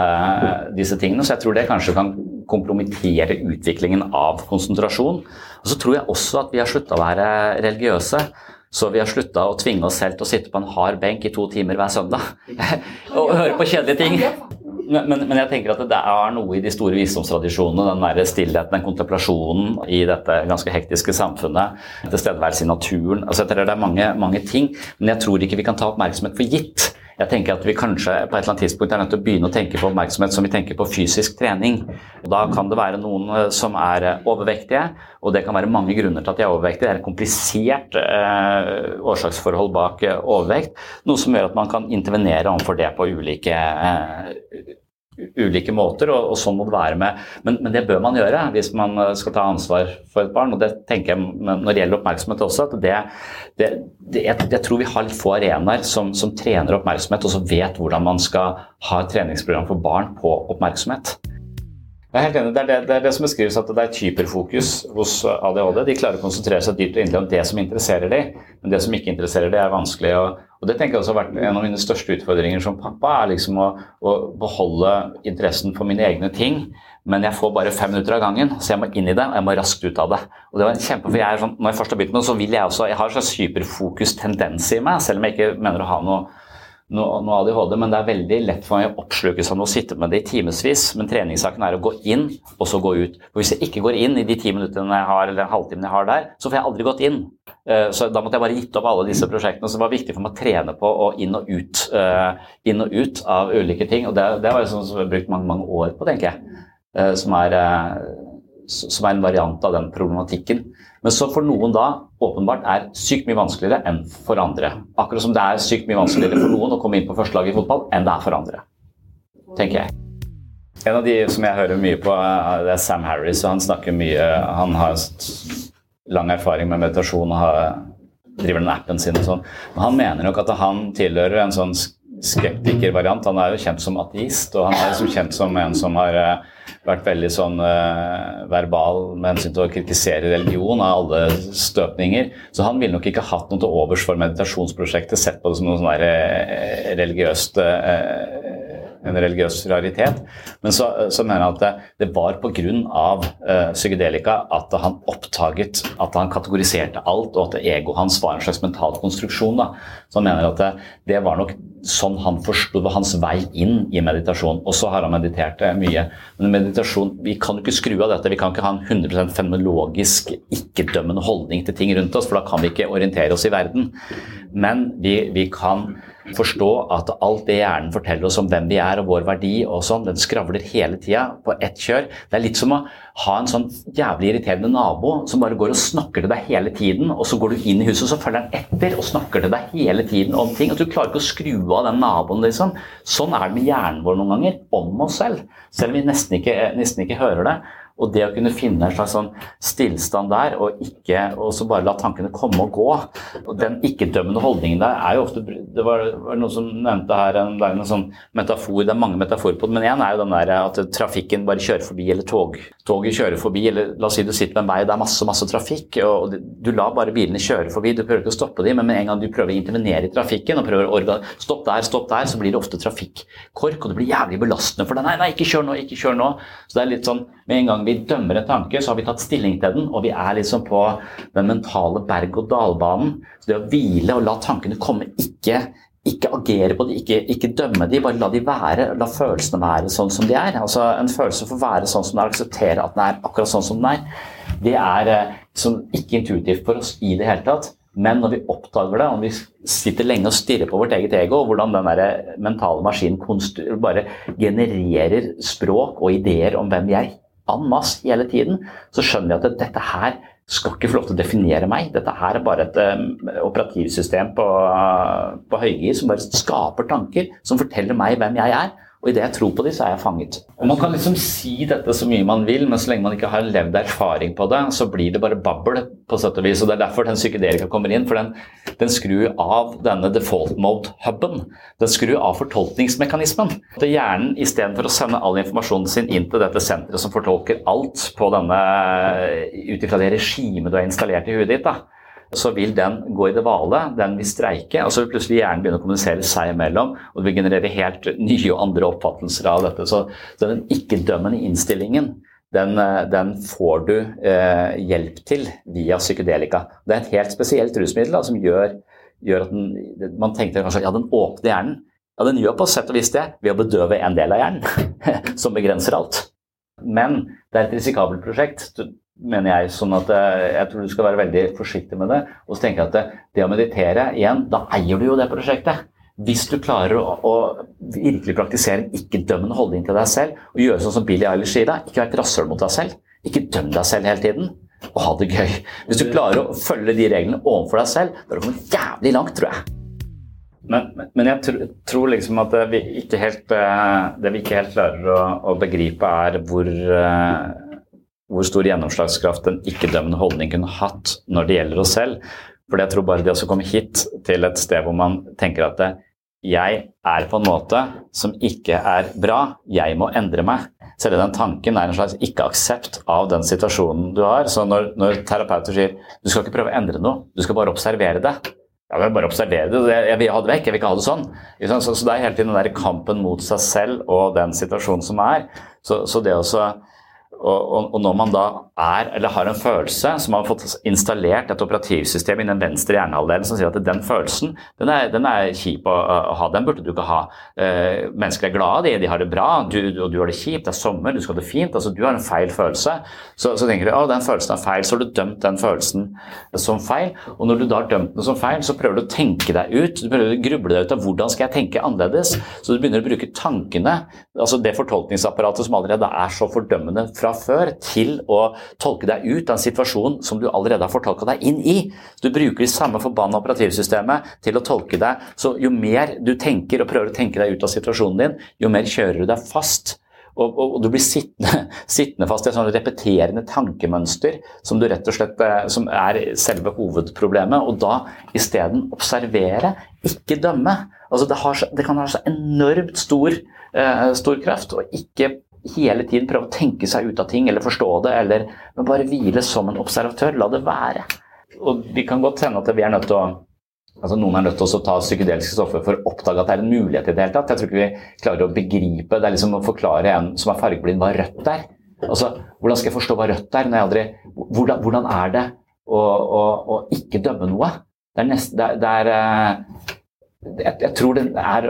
disse tingene, så jeg tror det kanskje kan kompromittere utviklingen av konsentrasjon. Og så tror jeg også at vi har slutta å være religiøse. Så vi har slutta å tvinge oss selv til å sitte på en hard benk i to timer hver søndag og høre på kjedelige ting. Men, men, jeg tenker at det er noe i de store visdomstradisjonene, den der stillheten, den kontemplasjonen i dette ganske hektiske samfunnet, tilstedeværelse i naturen altså Det er mange, mange ting, men jeg tror ikke vi kan ta oppmerksomhet for gitt. Jeg tenker at vi kanskje på et eller annet tidspunkt er nødt til å begynne å tenke på oppmerksomhet som vi tenker på fysisk trening. Da kan det være noen eh, som er eh, overvektige, og det kan være mange grunner til at de er overvektige. Det er et komplisert eh, årsaksforhold bak eh, overvekt, noe som gjør at man kan intervenere overfor det på ulike eh, ulike måter, og, og, sånn må det være med men, men, det bør man gjøre hvis man eh, skal ta ansvar for et barn. og det tenker jeg når det gjelder oppmerksomhet også, at det, det, det jeg, jeg, tror vi har litt få arenaer som, som, trener oppmerksomhet, og som vet hvordan man skal ha et treningsprogram for barn på oppmerksomhet. Jeg er helt enig, Det er det, det, er det som beskrives at det er typerfokus hos ADHD. De klarer å konsentrere seg dypt og inderlig om det som interesserer dem, men det som ikke interesserer dem, er vanskelig. Og, og Det tenker jeg også har vært en av mine største utfordringer som pappa. er liksom å, å, beholde interessen for mine egne ting. Men jeg får bare fem minutter av gangen, så jeg må inn i det og jeg må raskt ut av det. Og det var en kjempe, for jeg er sånn, Når jeg først har begynt med det, så vil jeg også Jeg har en slags hyperfokus-tendens i meg, selv om jeg ikke mener å ha noe noe, noe ADHD, men det er veldig lett for meg å oppsluke seg og sitte med det i timevis. Men treningssaken er å gå inn, og så gå ut. For Hvis jeg ikke går inn i de ti minuttene jeg har, eller halvtimen jeg har der, så får jeg aldri gått inn. Eh, så da måtte jeg bare gitt opp alle disse prosjektene. Så det var viktig for meg å trene på å inn og ut, eh, inn og ut av ulike ting. Og det, det var sånn som jeg har brukt mange, mange år på, tenker jeg. Eh, som er, som er en variant av den problematikken. Men så for noen da åpenbart er sykt mye vanskeligere enn for andre. Akkurat som det er sykt mye vanskeligere for noen å komme inn på førstelaget i fotball enn det er for andre. Tenker jeg. En av de som jeg hører mye på, det er Sam Harris. og Han snakker mye Han har lang erfaring med meditasjon og har, driver den appen sin og sånn. Men han mener nok at han tilhører en sånn skeptikervariant. Han er jo kjent som ateist, og han er jo kjent som en som har eh, vært veldig sånn uh, verbal med hensyn til å kritisere religion av alle støpninger. Så han ville nok ikke hatt noe til overs for meditasjonsprosjektet, sett på det som noe sånn der, uh, religiøst uh, en religiøs raritet. Men så, så mener han at det, det var pga. Uh, psykedelika at han oppdaget at han kategoriserte alt, og at egoet hans var en slags mental konstruksjon. Da. Så han mener at det, det var nok sånn han forsto hans vei inn i meditasjon. Og så har han meditert mye. Men meditasjon, vi kan jo ikke skru av dette. Vi kan ikke ha en 100% fenomenologisk, ikke-dømmende holdning til ting rundt oss, for da kan vi ikke orientere oss i verden. Men vi, vi kan forstå at alt det hjernen forteller oss om hvem vi er og vår verdi, og sånn, den skravler hele tida på ett kjør. Det er litt som å ha en sånn jævlig irriterende nabo som bare går og snakker til deg hele tiden, og så går du inn i huset, og så følger han etter og snakker til deg hele tiden om ting. og Du klarer ikke å skru av den naboen. liksom. Sånn er det med hjernen vår noen ganger, om oss selv. Selv om vi nesten ikke, nesten ikke hører det. Og det å kunne finne en slags sånn stillstand der, og ikke og så bare la tankene komme og gå og Den ikke-dømmende holdningen der er jo ofte Det var, var noen som nevnte her en, er en sånn metafor, det er mange metaforer på det, men én er jo den der at trafikken bare kjører forbi, eller tog, toget kjører forbi, eller la oss si du sitter med en vei, det er masse, masse trafikk, og du lar bare bilene kjøre forbi, du prøver ikke å stoppe dem, men med en gang du prøver å intervenere i trafikken og prøver å stopp der, stopp der, så blir det ofte trafikkork, og det blir jævlig belastende for deg. Nei, nei, ikke kjør nå, ikke kjør nå. Så det er litt sånn med en gang vi dømmer en tanke, så har vi tatt stilling til den, og vi er liksom på den mentale berg-og-dal-banen. Så det å hvile og la tankene komme ikke ikke agere på dem, ikke, ikke dømme de, bare la de være. La følelsene være sånn som de er. Altså, en følelse får være sånn som den er, akseptere at den er akkurat sånn som den er. Det er liksom ikke intuitivt for oss i det hele tatt. Men når vi oppdager det, om vi sitter lenge og stirrer på vårt eget ego, og hvordan den der mentale maskinen bare genererer språk og ideer om hvem vi er en masse hele tiden, så skjønner vi at dette her skal ikke få lov til å definere meg. Dette her er bare et um, operativsystem på, uh, på høygir som bare skaper tanker som forteller meg hvem jeg er. Og idet jeg tror på de, så er jeg fanget. Og Man kan liksom si dette så mye man vil, men så lenge man ikke har levd erfaring på det, så blir det bare babbel. på sett og vis, og Det er derfor den psykedelika kommer inn. For den, den skrur av denne default mode-huben. Den skrur av fortolkningsmekanismen. At hjernen istedenfor å sende all informasjonen sin inn til dette senteret som fortolker alt på ut ifra det regimet du har installert i huet ditt, da, så vil den gå i det vale, den vil streike, og så vil plutselig hjernen begynne å kommunisere seg imellom, og det vil generere helt nye og andre oppfattelser av dette. Så, så den ikke-dømmende innstillingen, den, eh, den, får du eh, hjelp til via psykedelika. Det er et helt spesielt rusmiddel da, som gjør, gjør at den, man tenkte kanskje ja, den åpner hjernen. Ja, den gjør på sett og vis det ved å bedøve en del av hjernen, som begrenser alt. Men det er et risikabelt prosjekt mener jeg. sånn at eh, Jeg tror du skal være veldig forsiktig med det. Og så tenker jeg at det, det å meditere, igjen, da eier du jo det prosjektet. Hvis du klarer å, å virkelig praktisere en ikke-dømmende holdning til deg selv, og gjøre sånn som Billie Eilish sier deg, ikke være et rasshøl mot deg selv. Ikke døm deg selv hele tiden, og ha det gøy. Hvis du klarer å følge de reglene overfor deg selv, da har du kommet jævlig langt, tror jeg. Men, men, jeg tror, tror liksom at vi ikke helt, eh, det vi ikke helt klarer å, å begripe, er hvor eh, hvor stor gjennomslagskraft en ikke-dømmende holdning kunne hatt når det gjelder oss selv. For jeg tror bare det å komme hit til et sted hvor man tenker at det, jeg er på en måte som ikke er bra, jeg må endre meg. Selve den tanken er en slags ikke-aksept av den situasjonen du har. Så når, når terapeuter sier du skal ikke prøve å endre noe, du skal bare observere det. Ja, men bare observere det. Jeg vil ha det vekk, jeg vil ikke ha det sånn. Så, så det er hele tiden den der kampen mot seg selv og den situasjonen som er. Så, så det også og, og, når man da er, eller har en følelse som har fått installert et operativsystem i den venstre hjernehalvdelen som sier at den følelsen den er, den er kjip å, å, ha, den burde du ikke ha. Eh, mennesker er glade, de, har det bra, du, og du har det kjipt, det er sommer, du skal ha det fint. altså Du har en feil følelse. Så, så tenker du å den følelsen er feil, så har du dømt den følelsen som feil. Og når du da har dømt den som feil, så prøver du å tenke deg ut, du prøver å gruble deg ut av hvordan skal jeg tenke annerledes. Så du begynner å bruke tankene, altså det fortolkningsapparatet som allerede er så fordømmende fra før, til å tolke deg ut av en situasjon som du allerede har fortolka deg inn i. Du bruker det samme forbanna operativsystemet til å tolke deg. Så jo mer du tenker og prøver å tenke deg ut av situasjonen din, jo mer kjører du deg fast. Og, og, og, du blir sittende, sittende fast i et sånt repeterende tankemønster som, du rett og slett, eh, som er selve hovedproblemet. Og da isteden observere, ikke dømme. Altså det, har, det, kan ha så enormt stor, eh, stor kraft. å ikke hele tiden prøve å tenke seg ut av ting eller forstå det, eller men bare hvile som en observatør. La det være. Og Vi kan godt hende at vi er nødt til å altså Noen er nødt til å ta psykedeliske stoffer for å oppdage at det er en mulighet i det hele tatt. Jeg tror ikke vi klarer å begripe Det er liksom å forklare en som er fargeblind, hva rødt er. Altså, Hvordan skal jeg forstå hva rødt er? når jeg aldri, Hvordan, hvordan er det å, å, å, ikke dømme noe? Det er, nesten det er, det er eh, jeg, jeg, tror det er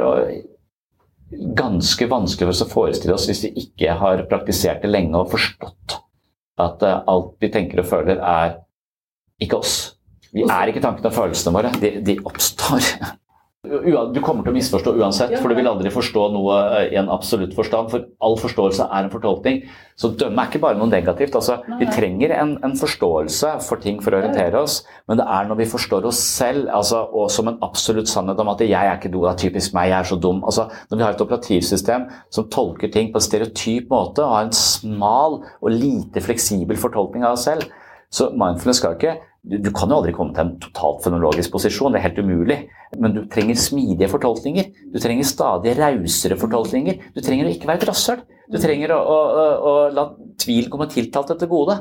ganske vanskelig for oss å forestille oss hvis vi ikke har praktisert det lenge og forstått at uh, alt vi tenker og føler, er ikke oss. Vi er ikke tankene og følelsene våre. De, de oppstår. Du kommer til å misforstå uansett, for du vil aldri forstå noe i en absolutt forstand. For all forståelse er en fortolkning. Så dømme er ikke bare noe negativt. Altså, vi trenger en, en, forståelse for ting for å orientere oss, men det er når vi forstår oss selv altså, og som en absolutt sannhet om at 'jeg er ikke det er typisk meg, jeg er så dum'. Altså, når vi har et operativsystem som tolker ting på en stereotyp måte og har en smal og lite fleksibel fortolkning av oss selv, så mindfulness skal ikke du, du, kan jo aldri komme til en totalt fenologisk posisjon, det er helt umulig. Men du trenger smidige fortolkninger. Du trenger stadig rausere fortolkninger. Du trenger å ikke være et rasshøl. Du trenger å, å, å, å, la tvil komme tiltalt etter gode.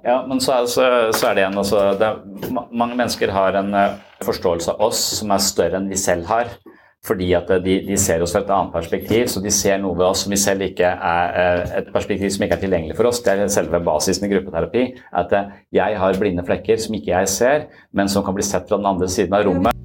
Ja, men så er, så, så er det igjen altså, det Mange mennesker har en eh, forståelse av oss som er større enn vi selv har. Fordi at de, de, ser oss fra et annet perspektiv, så de ser noe ved oss som vi selv ikke er eh, et perspektiv som ikke er tilgjengelig for oss. Det er selve basisen i gruppeterapi. At eh, jeg har blinde flekker som ikke jeg ser, men som kan bli sett fra den andre siden av rommet.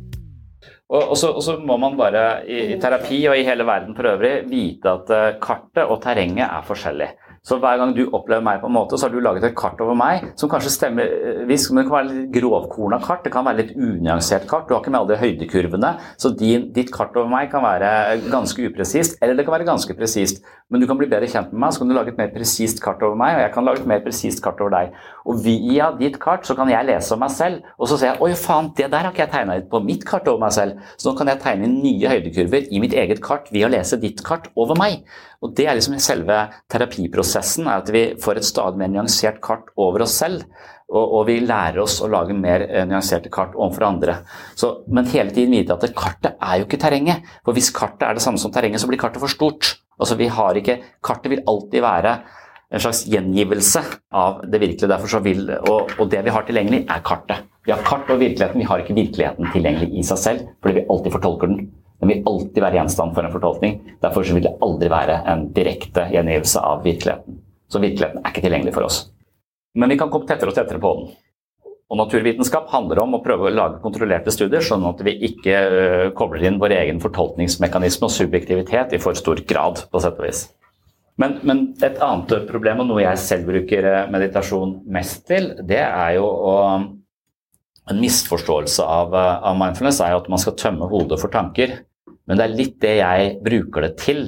Og, og, så, og, så, må man bare i, i, terapi og i hele verden for øvrig vite at uh, kartet og terrenget er forskjellig. Så hver gang du opplever meg på en måte, så har du laget et kart over meg som kanskje stemmer visst, hvis, men Det kan være litt grovkorna kart, det kan være litt unyansert kart. Du har ikke med alle de høydekurvene. Så din, ditt kart over meg kan være ganske upresist, eller det kan være ganske presist. Men du kan bli bedre kjent med meg, så kan du lage et mer presist kart over meg, og jeg kan lage et mer presist kart over deg. Og via ditt kart så kan jeg lese om meg selv, og så ser jeg oi faen, det der har ikke jeg tegna på mitt kart over meg selv. Så nå kan jeg tegne inn nye høydekurver i mitt eget kart ved å lese ditt kart over meg. Og det er liksom selve terapiprosessen, er at vi får et stadig mer nyansert kart over oss selv. Og, og vi lærer oss å lage mer eh, nyanserte kart overfor andre. Så, men hele tiden vite at kartet er jo ikke terrenget. For hvis kartet er det samme som terrenget, så blir kartet for stort. Altså vi har ikke, Kartet vil alltid være en slags gjengivelse av det virkelige. Derfor så vil, og, og, det vi har tilgjengelig, er kartet. Vi har kart og virkeligheten, vi har ikke virkeligheten tilgjengelig i seg selv, fordi vi alltid fortolker den. Den vil alltid være gjenstand for en fortolkning. Derfor vil det aldri være en direkte gjengivelse av virkeligheten. Så virkeligheten er ikke tilgjengelig for oss. Men vi kan komme tettere og tettere på den. Og Naturvitenskap handler om å prøve å lage kontrollerte studier, sånn at vi ikke uh, kobler inn vår egen fortolkningsmekanisme og subjektivitet i for stor grad. på sett og vis. Men, men, et annet problem, og noe jeg selv bruker øh, meditasjon mest til, det er jo å en misforståelse av, øh, av, mindfulness er jo at man skal tømme hodet for tanker. Men det er litt det jeg bruker det til,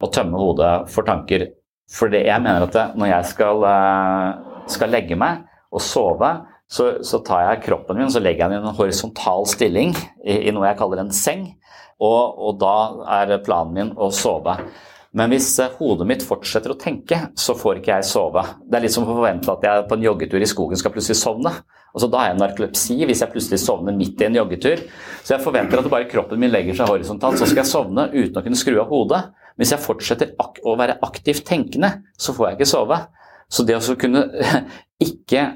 å tømme hodet for tanker. For jeg mener at når jeg skal, skal legge meg og sove, så, så, tar jeg kroppen min så legger jeg den i en horisontal stilling i, i noe jeg kaller en seng. Og, og, da er planen min å sove. Men hvis eh, hodet mitt fortsetter å tenke, så får ikke jeg sove. Det er litt som å forvente at jeg på en joggetur i skogen skal plutselig sovne. Altså, da har jeg narkolepsi hvis jeg plutselig sovner midt i en joggetur. Så jeg forventer at bare kroppen min legger seg horisontalt, så skal jeg sovne uten å kunne skru av hodet. Hvis jeg fortsetter å være aktivt tenkende, så får jeg ikke sove. Så det å kunne ikke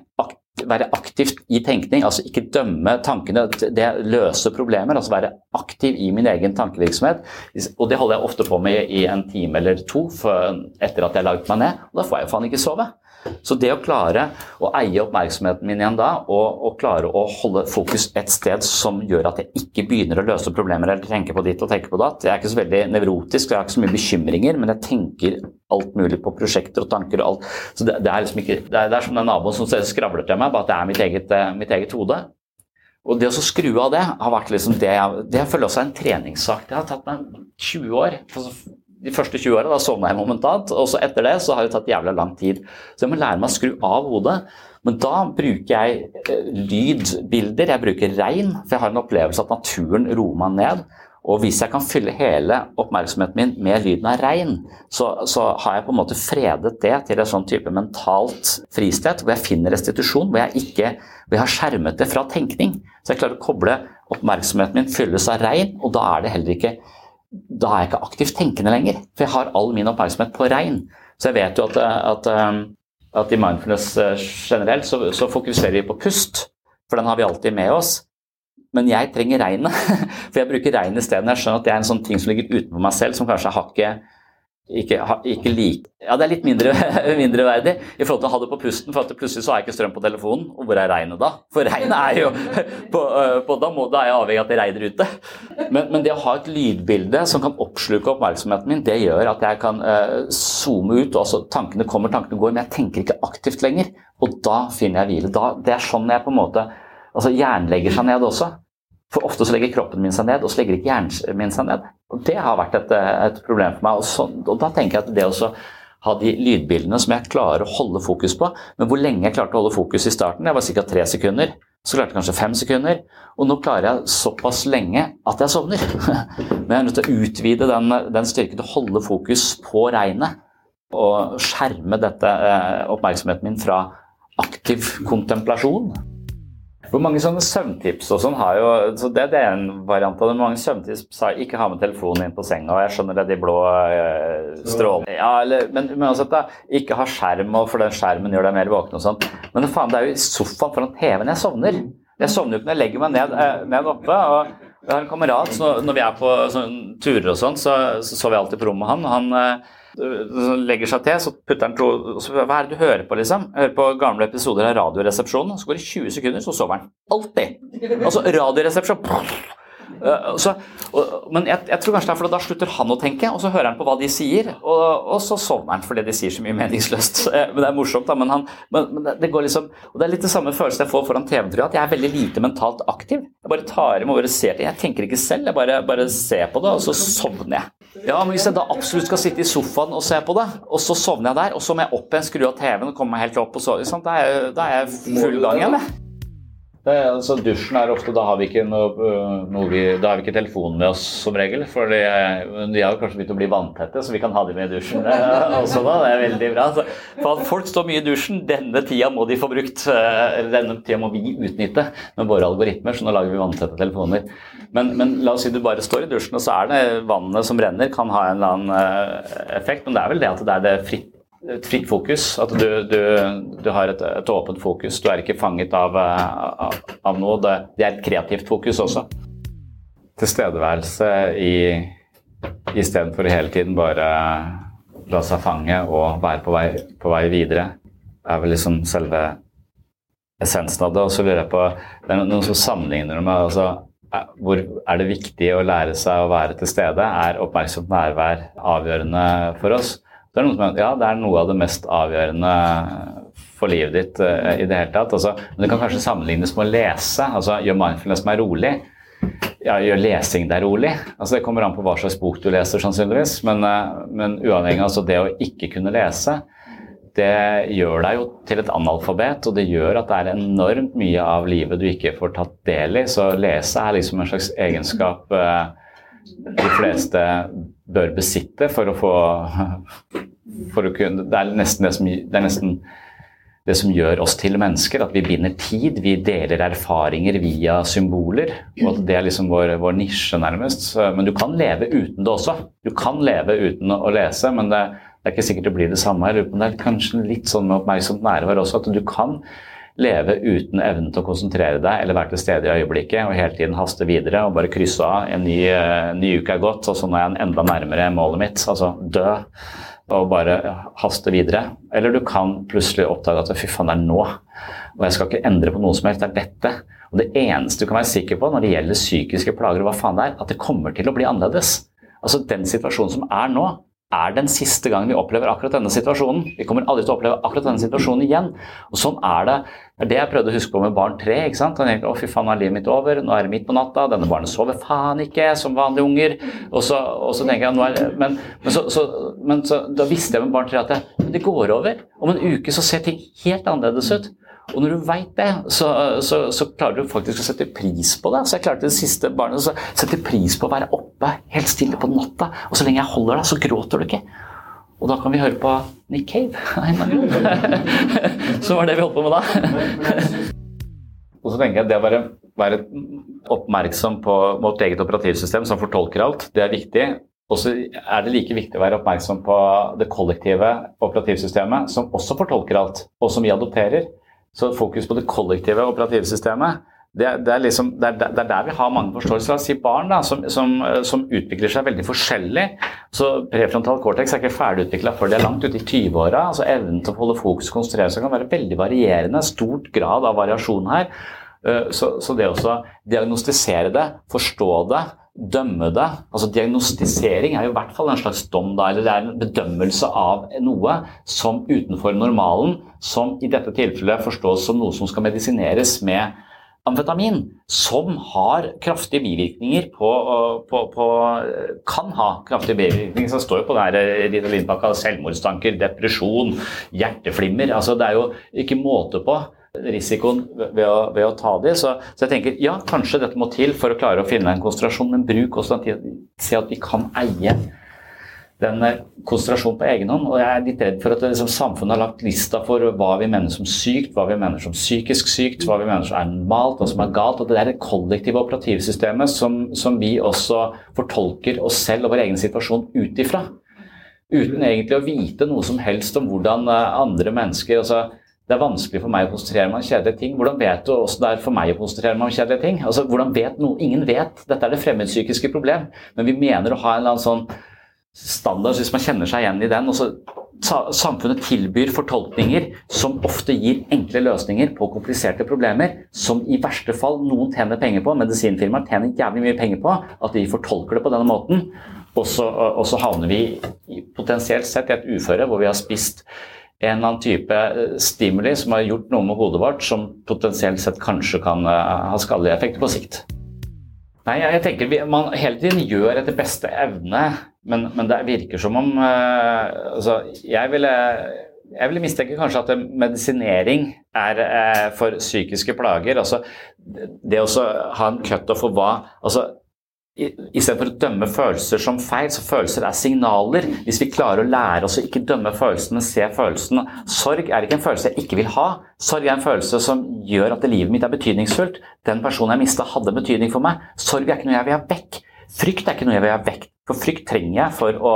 være aktivt i tenkning, altså ikke dømme tankene, det løser problemer. Altså være aktiv i min egen tankevirksomhet. Og det holder jeg ofte på med i en time eller to etter at jeg har laget meg ned. Og da får jeg jo faen ikke sove. Så det å klare å eie oppmerksomheten min igjen da, og, og, klare å holde fokus et sted som gjør at jeg ikke begynner å løse problemer eller tenke på ditt og tenke på datt Jeg er ikke så veldig nevrotisk, jeg har ikke så mye bekymringer, men jeg tenker alt mulig på prosjekter og tanker og alt. Så det, det er liksom ikke Det er, det er som den naboen som skravler til meg, bare at det er mitt eget, eh, mitt eget hode. Og det å skru av det har vært liksom det jeg, det jeg føler også er en treningssak. Det har tatt meg 20 år de første 20 åra sovna jeg momentant, og så etter det så har det tatt jævla lang tid. Så jeg må lære meg å skru av hodet. Men da bruker jeg eh, lydbilder, jeg bruker regn, for jeg har en opplevelse at naturen roer meg ned. Og hvis jeg kan fylle hele oppmerksomheten min med lyden av regn, så, så har jeg på en måte fredet det til et sånn type mentalt fristed, hvor jeg finner restitusjon, hvor jeg, ikke, hvor jeg har skjermet det fra tenkning. Så jeg klarer å koble oppmerksomheten min fylles av regn, og da er det heller ikke da er jeg ikke aktivt tenkende lenger. For jeg har all min oppmerksomhet på regn. Så jeg vet jo at, at, um, at i mindfulness uh, generelt så, så, fokuserer vi på pust, for den har vi alltid med oss. Men jeg trenger regnet, for jeg bruker regn isteden. Jeg skjønner at det er en sånn ting som ligger utenfor meg selv, som kanskje er hakket ikke, ikke like Ja, det er litt mindre, mindreverdig i forhold til å ha det på pusten, for at plutselig så jeg ikke strøm på telefonen. Og hvor er regnet da? For regnet er jo på, på, da, må, er jeg avhengig av at det regner ute. Men, men, det å ha et lydbilde som kan oppsluke oppmerksomheten min, det gjør at jeg kan uh, zoome ut. og altså Tankene kommer, tankene går, men jeg tenker ikke aktivt lenger. Og da finner jeg hvile. Da, det er sånn jeg på en måte Altså hjernen legger seg ned også. For ofte så legger kroppen min seg ned, og så legger ikke hjernen min seg ned. Og Det har vært et, et problem for meg. Og, så, og, da tenker jeg at det å ha de lydbildene som jeg klarer å holde fokus på Men hvor lenge jeg klarte å holde fokus i starten, Jeg var ca. tre sekunder. Så klarte jeg kanskje fem sekunder. Og nå klarer jeg såpass lenge at jeg sovner. Men jeg er nødt til å utvide den, den styrken til å holde fokus på regnet. Og skjerme dette eh, oppmerksomheten min fra aktiv kontemplasjon. Hvor mange sånne søvntips og sånn har jo så det, det, er en variant av det. Mange søvntips sa ikke ha med telefonen inn på senga. og Jeg skjønner det, de blå øh, strålene ja, eller, Men uansett, da. Ikke ha skjerm, og for den skjermen gjør deg mer våken og sånn. Men faen, det er jo i sofaen foran TV-en jeg sovner. Jeg sovner jo ikke når jeg legger meg ned, øh, ned oppe. og jeg har en kamerat, så når vi er på sånn, turer og sånn, så, så sover jeg alltid på rommet med han. han øh, legger seg til, så putter han to Hva er det du hører på, liksom? Jeg hører på gamle episoder av Radioresepsjonen, så går det 20 sekunder, så sover han. Alltid! Altså Radioresepsjon Uh, så, og, men jeg, jeg, tror kanskje det er fordi da slutter han å tenke, og så hører han på hva de sier, og, og så sovner han fordi de sier så mye meningsløst. men det er morsomt, da. Men, han, men, men det, går liksom Og det er litt det samme følelsen jeg får foran TV-en, at jeg er veldig lite mentalt aktiv. Jeg bare tar imot og ser det. Jeg tenker ikke selv, jeg bare, bare ser på det, og så sovner jeg. Ja, men Hvis jeg da absolutt skal sitte i sofaen og se på det, og så sovner jeg der, og så må jeg opp igjen, skru av TV-en og komme meg helt opp, og så, da, er, jeg full gang igjen. Jeg. Det, altså, dusjen er ofte Da har vi ikke noe, øh, noe vi, da har vi ikke telefonen med oss som regel. For de, de har kanskje begynt å bli vanntette, så vi kan ha dem med i dusjen også da. Det er veldig bra. Så, for folk står mye i dusjen, denne tida må de få brukt. Øh, eller denne tida må vi utnytte med våre algoritmer, så nå lager vi vanntette telefoner. Men, men, la oss si du bare står i dusjen, og så er det vannet som renner, kan ha en eller annen øh, effekt. Men det er vel det at det er det fritt et fritt fokus. At du, du, du har et, et, åpent fokus. Du er ikke fanget av, av, av noe. Det, det, er et kreativt fokus også. Tilstedeværelse i istedenfor hele tiden bare la seg fange og være på vei, på vei videre, er vel liksom selve essensen av det. Og så lurer jeg på Det er noen som sammenligner det med altså, hvor er det viktig å lære seg å være til stede? Er oppmerksomt nærvær avgjørende for oss? Det er, noe, ja, det er noe av det mest avgjørende for livet ditt uh, i det hele tatt. Altså, men det kan kanskje sammenlignes med å lese. altså Gjør mindfulness meg rolig. Ja, gjør lesing deg rolig. Altså, det kommer an på hva slags bok du leser, sannsynligvis. Men, uh, men uavhengig av altså, det å ikke kunne lese, det gjør deg jo til et analfabet, og det gjør at det er enormt mye av livet du ikke får tatt del i. Så lese er liksom en slags egenskap uh, de fleste bør besitte for å få for å kunne, Det er nesten det som, det er nesten det som gjør oss til mennesker, at vi binder tid. Vi deler erfaringer via symboler. og at Det er liksom vår, vår nisje, nærmest. Men du kan leve uten det også. Du kan leve uten å lese, men det, det er ikke sikkert det blir det samme. Det er kanskje litt sånn med oppmerksomt nærvær også, at du kan leve uten evnen til å konsentrere deg eller være til stede i øyeblikket og hele tiden haste videre og bare krysse av. En ny, en ny uke er gått, og så nå er jeg enda nærmere målet mitt. Altså dø og bare haste videre. Eller du kan plutselig oppdage at fy faen, det er nå. Og jeg skal ikke endre på noe som helst. Det er dette. Og det eneste du kan være sikker på når det gjelder psykiske plager, og hva faen det er, at det kommer til å bli annerledes. Altså Den situasjonen som er nå, er den siste gangen vi opplever akkurat denne situasjonen. Vi kommer aldri til å oppleve akkurat denne situasjonen igjen. Og sånn er det. Det er det jeg prøvde å huske på med barn tre. ikke sant? Han tenkte, å fy faen, nå er livet mitt over, nå er det midt på natta, denne barnet sover faen ikke, som vanlige unger. Og så, og så tenker jeg, nå er, Men, men, så, så, men da visste jeg med barn tre at det, det går over. Om en uke så ser ting helt annerledes ut. Og når du veit det, så, så, så, klarer du faktisk å sette pris på det. Så jeg klarte det siste barnet å sette pris på å være oppe helt stille på natta. Og så lenge jeg holder deg, så gråter du ikke. Og da kan vi høre på Nick Cave. Som var det vi holdt på med da. og så tenker jeg det å være, være oppmerksom på vårt eget operativsystem som fortolker alt, det er viktig. Og så er det like viktig å være oppmerksom på det kollektive operativsystemet, som også fortolker alt, og som vi adopterer. Så fokus på det kollektive operativsystemet. Det, det, er liksom, det, er, det, er der vi har mange forståelser. La oss si barn da, som, som, som, utvikler seg veldig forskjellig. Så Prefrontal cortex er ikke ferdigutvikla før de er langt ute i 20-åra. Altså evnen til å holde fokus og konsentrere seg kan være veldig varierende. Stort grad av variasjon her. Eh, så, så det å diagnostisere det, forstå det, dømme det altså Diagnostisering er jo i hvert fall en slags dom, da, eller det er en bedømmelse av noe som utenfor normalen, som i dette tilfellet forstås som noe som skal medisineres med amfetamin, som har kraftige bivirkninger på, på, på Kan ha kraftige bivirkninger. Som står jo på Ritalin-pakka selvmordstanker, depresjon, hjerteflimmer. altså Det er jo ikke måte på risikoen ved å, ved å ta de. Så, så, jeg tenker ja, kanskje dette må til for å klare å finne en konsentrasjon, men bruk også den tiden. Se at vi kan eie den eh, konsentrasjonen på egen hånd. Og jeg er litt redd for at liksom, samfunnet har lagt lista for hva vi mener som sykt, hva vi mener som psykisk sykt, hva vi mener som er normalt, hva som er galt. Og det er det kollektive operativsystemet som, som vi også fortolker oss selv og vår egen situasjon ut ifra. Uten egentlig å vite noe som helst om hvordan eh, andre mennesker altså det er vanskelig for meg å konsentrere meg om kjedelige ting. Hvordan vet du hvordan det er for meg å konsentrere meg om kjedelige ting? Altså, hvordan vet noe? Ingen vet. Dette er det fremmedpsykiske problem. Men vi mener å ha en eller annen sånn standard, hvis man kjenner seg igjen i den. og så Samfunnet tilbyr fortolkninger som ofte gir enkle løsninger på kompliserte problemer, som i verste fall noen tjener penger på. Medisinfirmaer tjener jævlig mye penger på at de fortolker det på denne måten. Og så, og så havner vi potensielt sett i et uføre hvor vi har spist en eller annen type eh, stimuli som har gjort noe med hodet vårt som potensielt sett kanskje kan eh, ha skadelige effekter på sikt. Nei, jeg tenker vi, Man hele tiden gjør etter beste evne, men, men det virker som om uh, altså, jeg, ville, jeg ville mistenke kanskje at medisinering er eh, for psykiske plager. altså Det å ha en cutoff for hva altså Istedenfor å dømme følelser som feil, så følelser er signaler. Hvis vi klarer å lære oss å ikke dømme følelsene, se følelsen Sorg er ikke en følelse jeg ikke vil ha. Sorg er en følelse som gjør at livet mitt er betydningsfullt. Den personen jeg mista, hadde betydning for meg. Sorg er ikke noe jeg vil ha vekk. Frykt er ikke noe jeg vil ha vekk. For frykt trenger jeg for å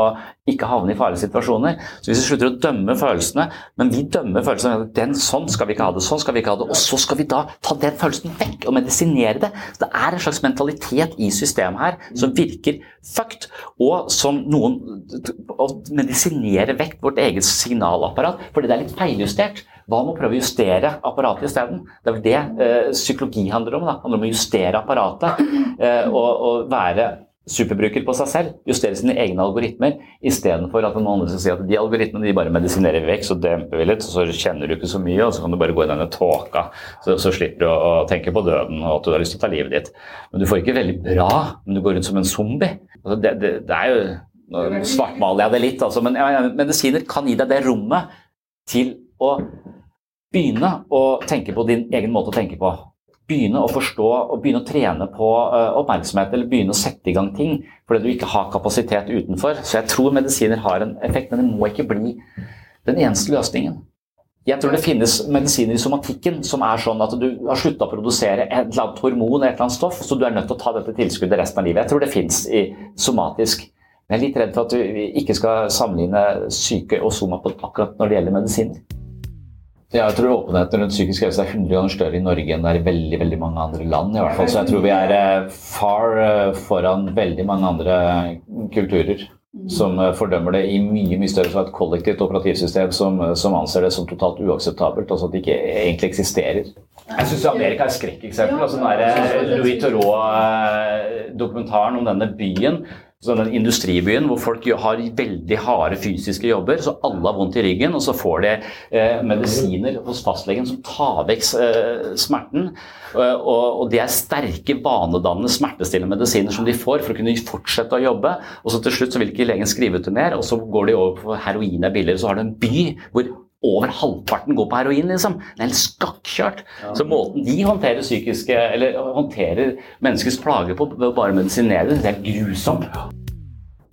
ikke havne i farlige situasjoner. Så hvis vi slutter å dømme følelsene, men vi dømmer følelsene den, Sånn skal vi ikke ha det, sånn skal vi ikke ha det. Og så skal vi da ta den følelsen vekk og medisinere det. Så det er en slags mentalitet i systemet her som virker fucked, og som noen Å medisinere vekk vårt eget signalapparat fordi det er litt feiljustert. Hva med å prøve å justere apparatet isteden? Det er vel det øh, psykologi handler om. Da. Det handler om å justere apparatet øh, og, og være superbruker på seg selv, justere sine egne algoritmer, istedenfor at noen andre skal si at de algoritmene de bare medisinerer vekk, så demper vi litt, så kjenner du ikke så mye, og så kan du bare gå i denne tåka. Så, så slipper du å, å, tenke på døden og at du har lyst til å ta livet ditt. Men du får ikke veldig bra men du går rundt som en zombie. Altså, det, det, det, er jo Nå svartmaler jeg det litt, altså, men ja, medisiner kan gi deg det rommet til å begynne å tenke på din egen måte å tenke på begynne å forstå og begynne å trene på uh, oppmerksomhet eller begynne å sette i gang ting fordi du ikke har kapasitet utenfor. Så jeg tror medisiner har en effekt, men det må ikke bli den eneste løsningen. Jeg tror det finnes medisiner i somatikken som er sånn at du har slutta å produsere et eller annet hormon et eller annet stoff, så du er nødt til å ta dette tilskuddet resten av livet. Jeg tror det finnes i somatisk. Men jeg er litt redd for at vi ikke skal sammenligne syke og soma på akkurat når det gjelder medisiner. Jeg tror åpenheten rundt psykisk helse er 100 ganger større i Norge enn det er i veldig veldig mange andre land. i hvert fall. Så jeg tror vi er eh, far eh, foran veldig mange andre kulturer som eh, fordømmer det i mye mye større grad et kollektivt operativsystem som, som, anser det som totalt uakseptabelt, altså at det ikke egentlig eksisterer. Jeg syns Amerika er et skrekkeksempel. Altså, den Louis Theroux-dokumentaren om denne byen sånn den industribyen hvor folk har veldig harde fysiske jobber, så alle har vondt i ryggen, og så får de eh, medisiner hos fastlegen som tar vekk eh, smerten. Eh, og, og, det er sterke, vanedannende, smertestillende medisiner som de får for å kunne fortsette å jobbe. Og så til slutt så vil ikke legen skrive ut det mer, og så går de over på heroin er billigere. Så har du en by hvor over halvparten går på heroin, liksom. Det er helt skakkjørt. Ja. Så måten de håndterer psykiske, eller håndterer menneskets plager på ved å bare medisinere det, det er grusomt.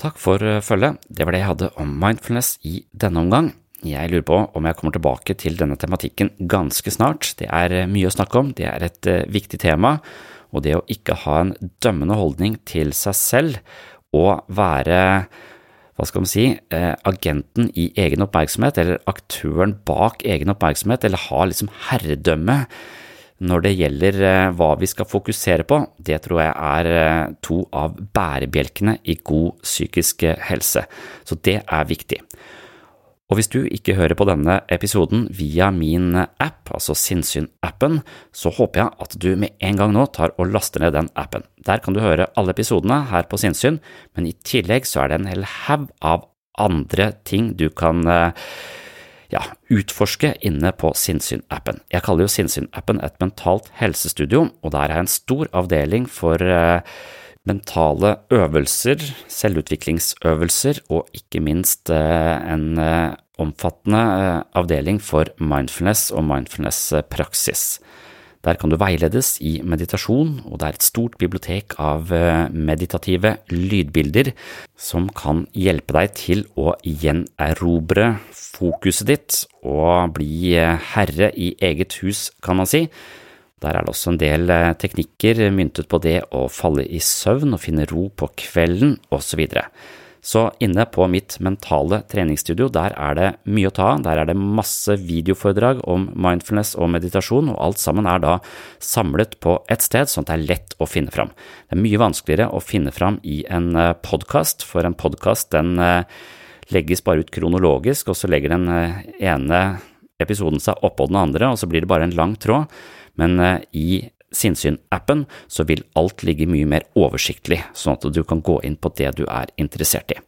Takk for eh, følget. Det var det jeg hadde om mindfulness i denne omgang. Jeg lurer på om jeg kommer tilbake til denne tematikken ganske snart. Det er eh, mye å snakke om, det er et uh, viktig tema, og det å ikke ha en dømmende holdning til seg selv og være hva skal man si, eh, agenten i egen oppmerksomhet, eller aktøren bak egen oppmerksomhet, eller har liksom herredømme når det gjelder eh, hva vi skal fokusere på, det tror jeg er eh, to av bærebjelkene i god psykisk helse, så det er viktig. Og hvis du ikke hører på denne episoden via min app, altså Sinnsyn-appen, så håper jeg at du med en gang nå tar og laster ned den appen. Der kan du høre alle episodene her på Sinnsyn, men i tillegg så er det en hel haug av andre ting du kan eh, ja, utforske inne på Sinnsyn-appen. Jeg kaller jo Sinnsyn-appen et mentalt helsestudio, og der er en stor avdeling for uh, mentale øvelser, selvutviklingsøvelser og ikke minst eh, en eh, omfattende eh, avdeling for mindfulness og mindfulness-praksis. Der kan du veiledes i meditasjon, og det er et stort bibliotek av meditative lydbilder som kan hjelpe deg til å gjenerobre fokuset ditt og bli herre i eget hus, kan man si der er det også en del eh, teknikker myntet på det å falle i søvn og finne ro på kvelden osv. Så. Så inne på mitt mentale treningsstudio, der er det mye å ta av. Der er det masse videoforedrag om mindfulness og meditasjon, og alt sammen er da samlet på ett sted, sånn at det er lett å finne fram. Det er mye vanskeligere å finne fram i en podkast, for en podkast den legges bare ut kronologisk, og så legger den ene episoden seg oppå den andre, og så blir det bare en lang tråd. Men i Sinnsyn-appen, så vil alt ligge mye mer oversiktlig, sånn at du kan gå inn på det du er interessert i.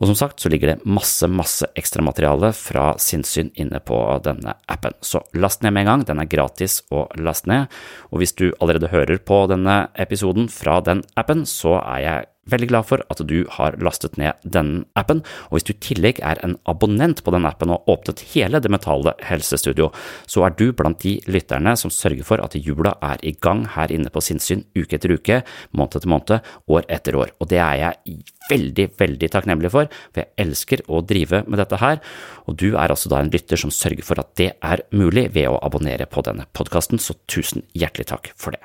Og som sagt så ligger det masse, masse ekstramateriale fra sinnssyn inne på denne appen, så last ned med en gang, den er gratis å laste ned, og hvis du allerede hører på denne episoden fra den appen, så er jeg Veldig glad for at du har lastet ned denne appen, og hvis du i tillegg er en abonnent på den appen og har åpnet hele Det mentale helsestudio, så er du blant de lytterne som sørger for at jula er i gang her inne på Sinnssyn uke etter uke, måned etter måned, år etter år. Og det er jeg veldig, veldig takknemlig for, for jeg elsker å drive med dette her, og du er altså da en lytter som sørger for at det er mulig ved å abonnere på denne podkasten, så tusen hjertelig takk for det.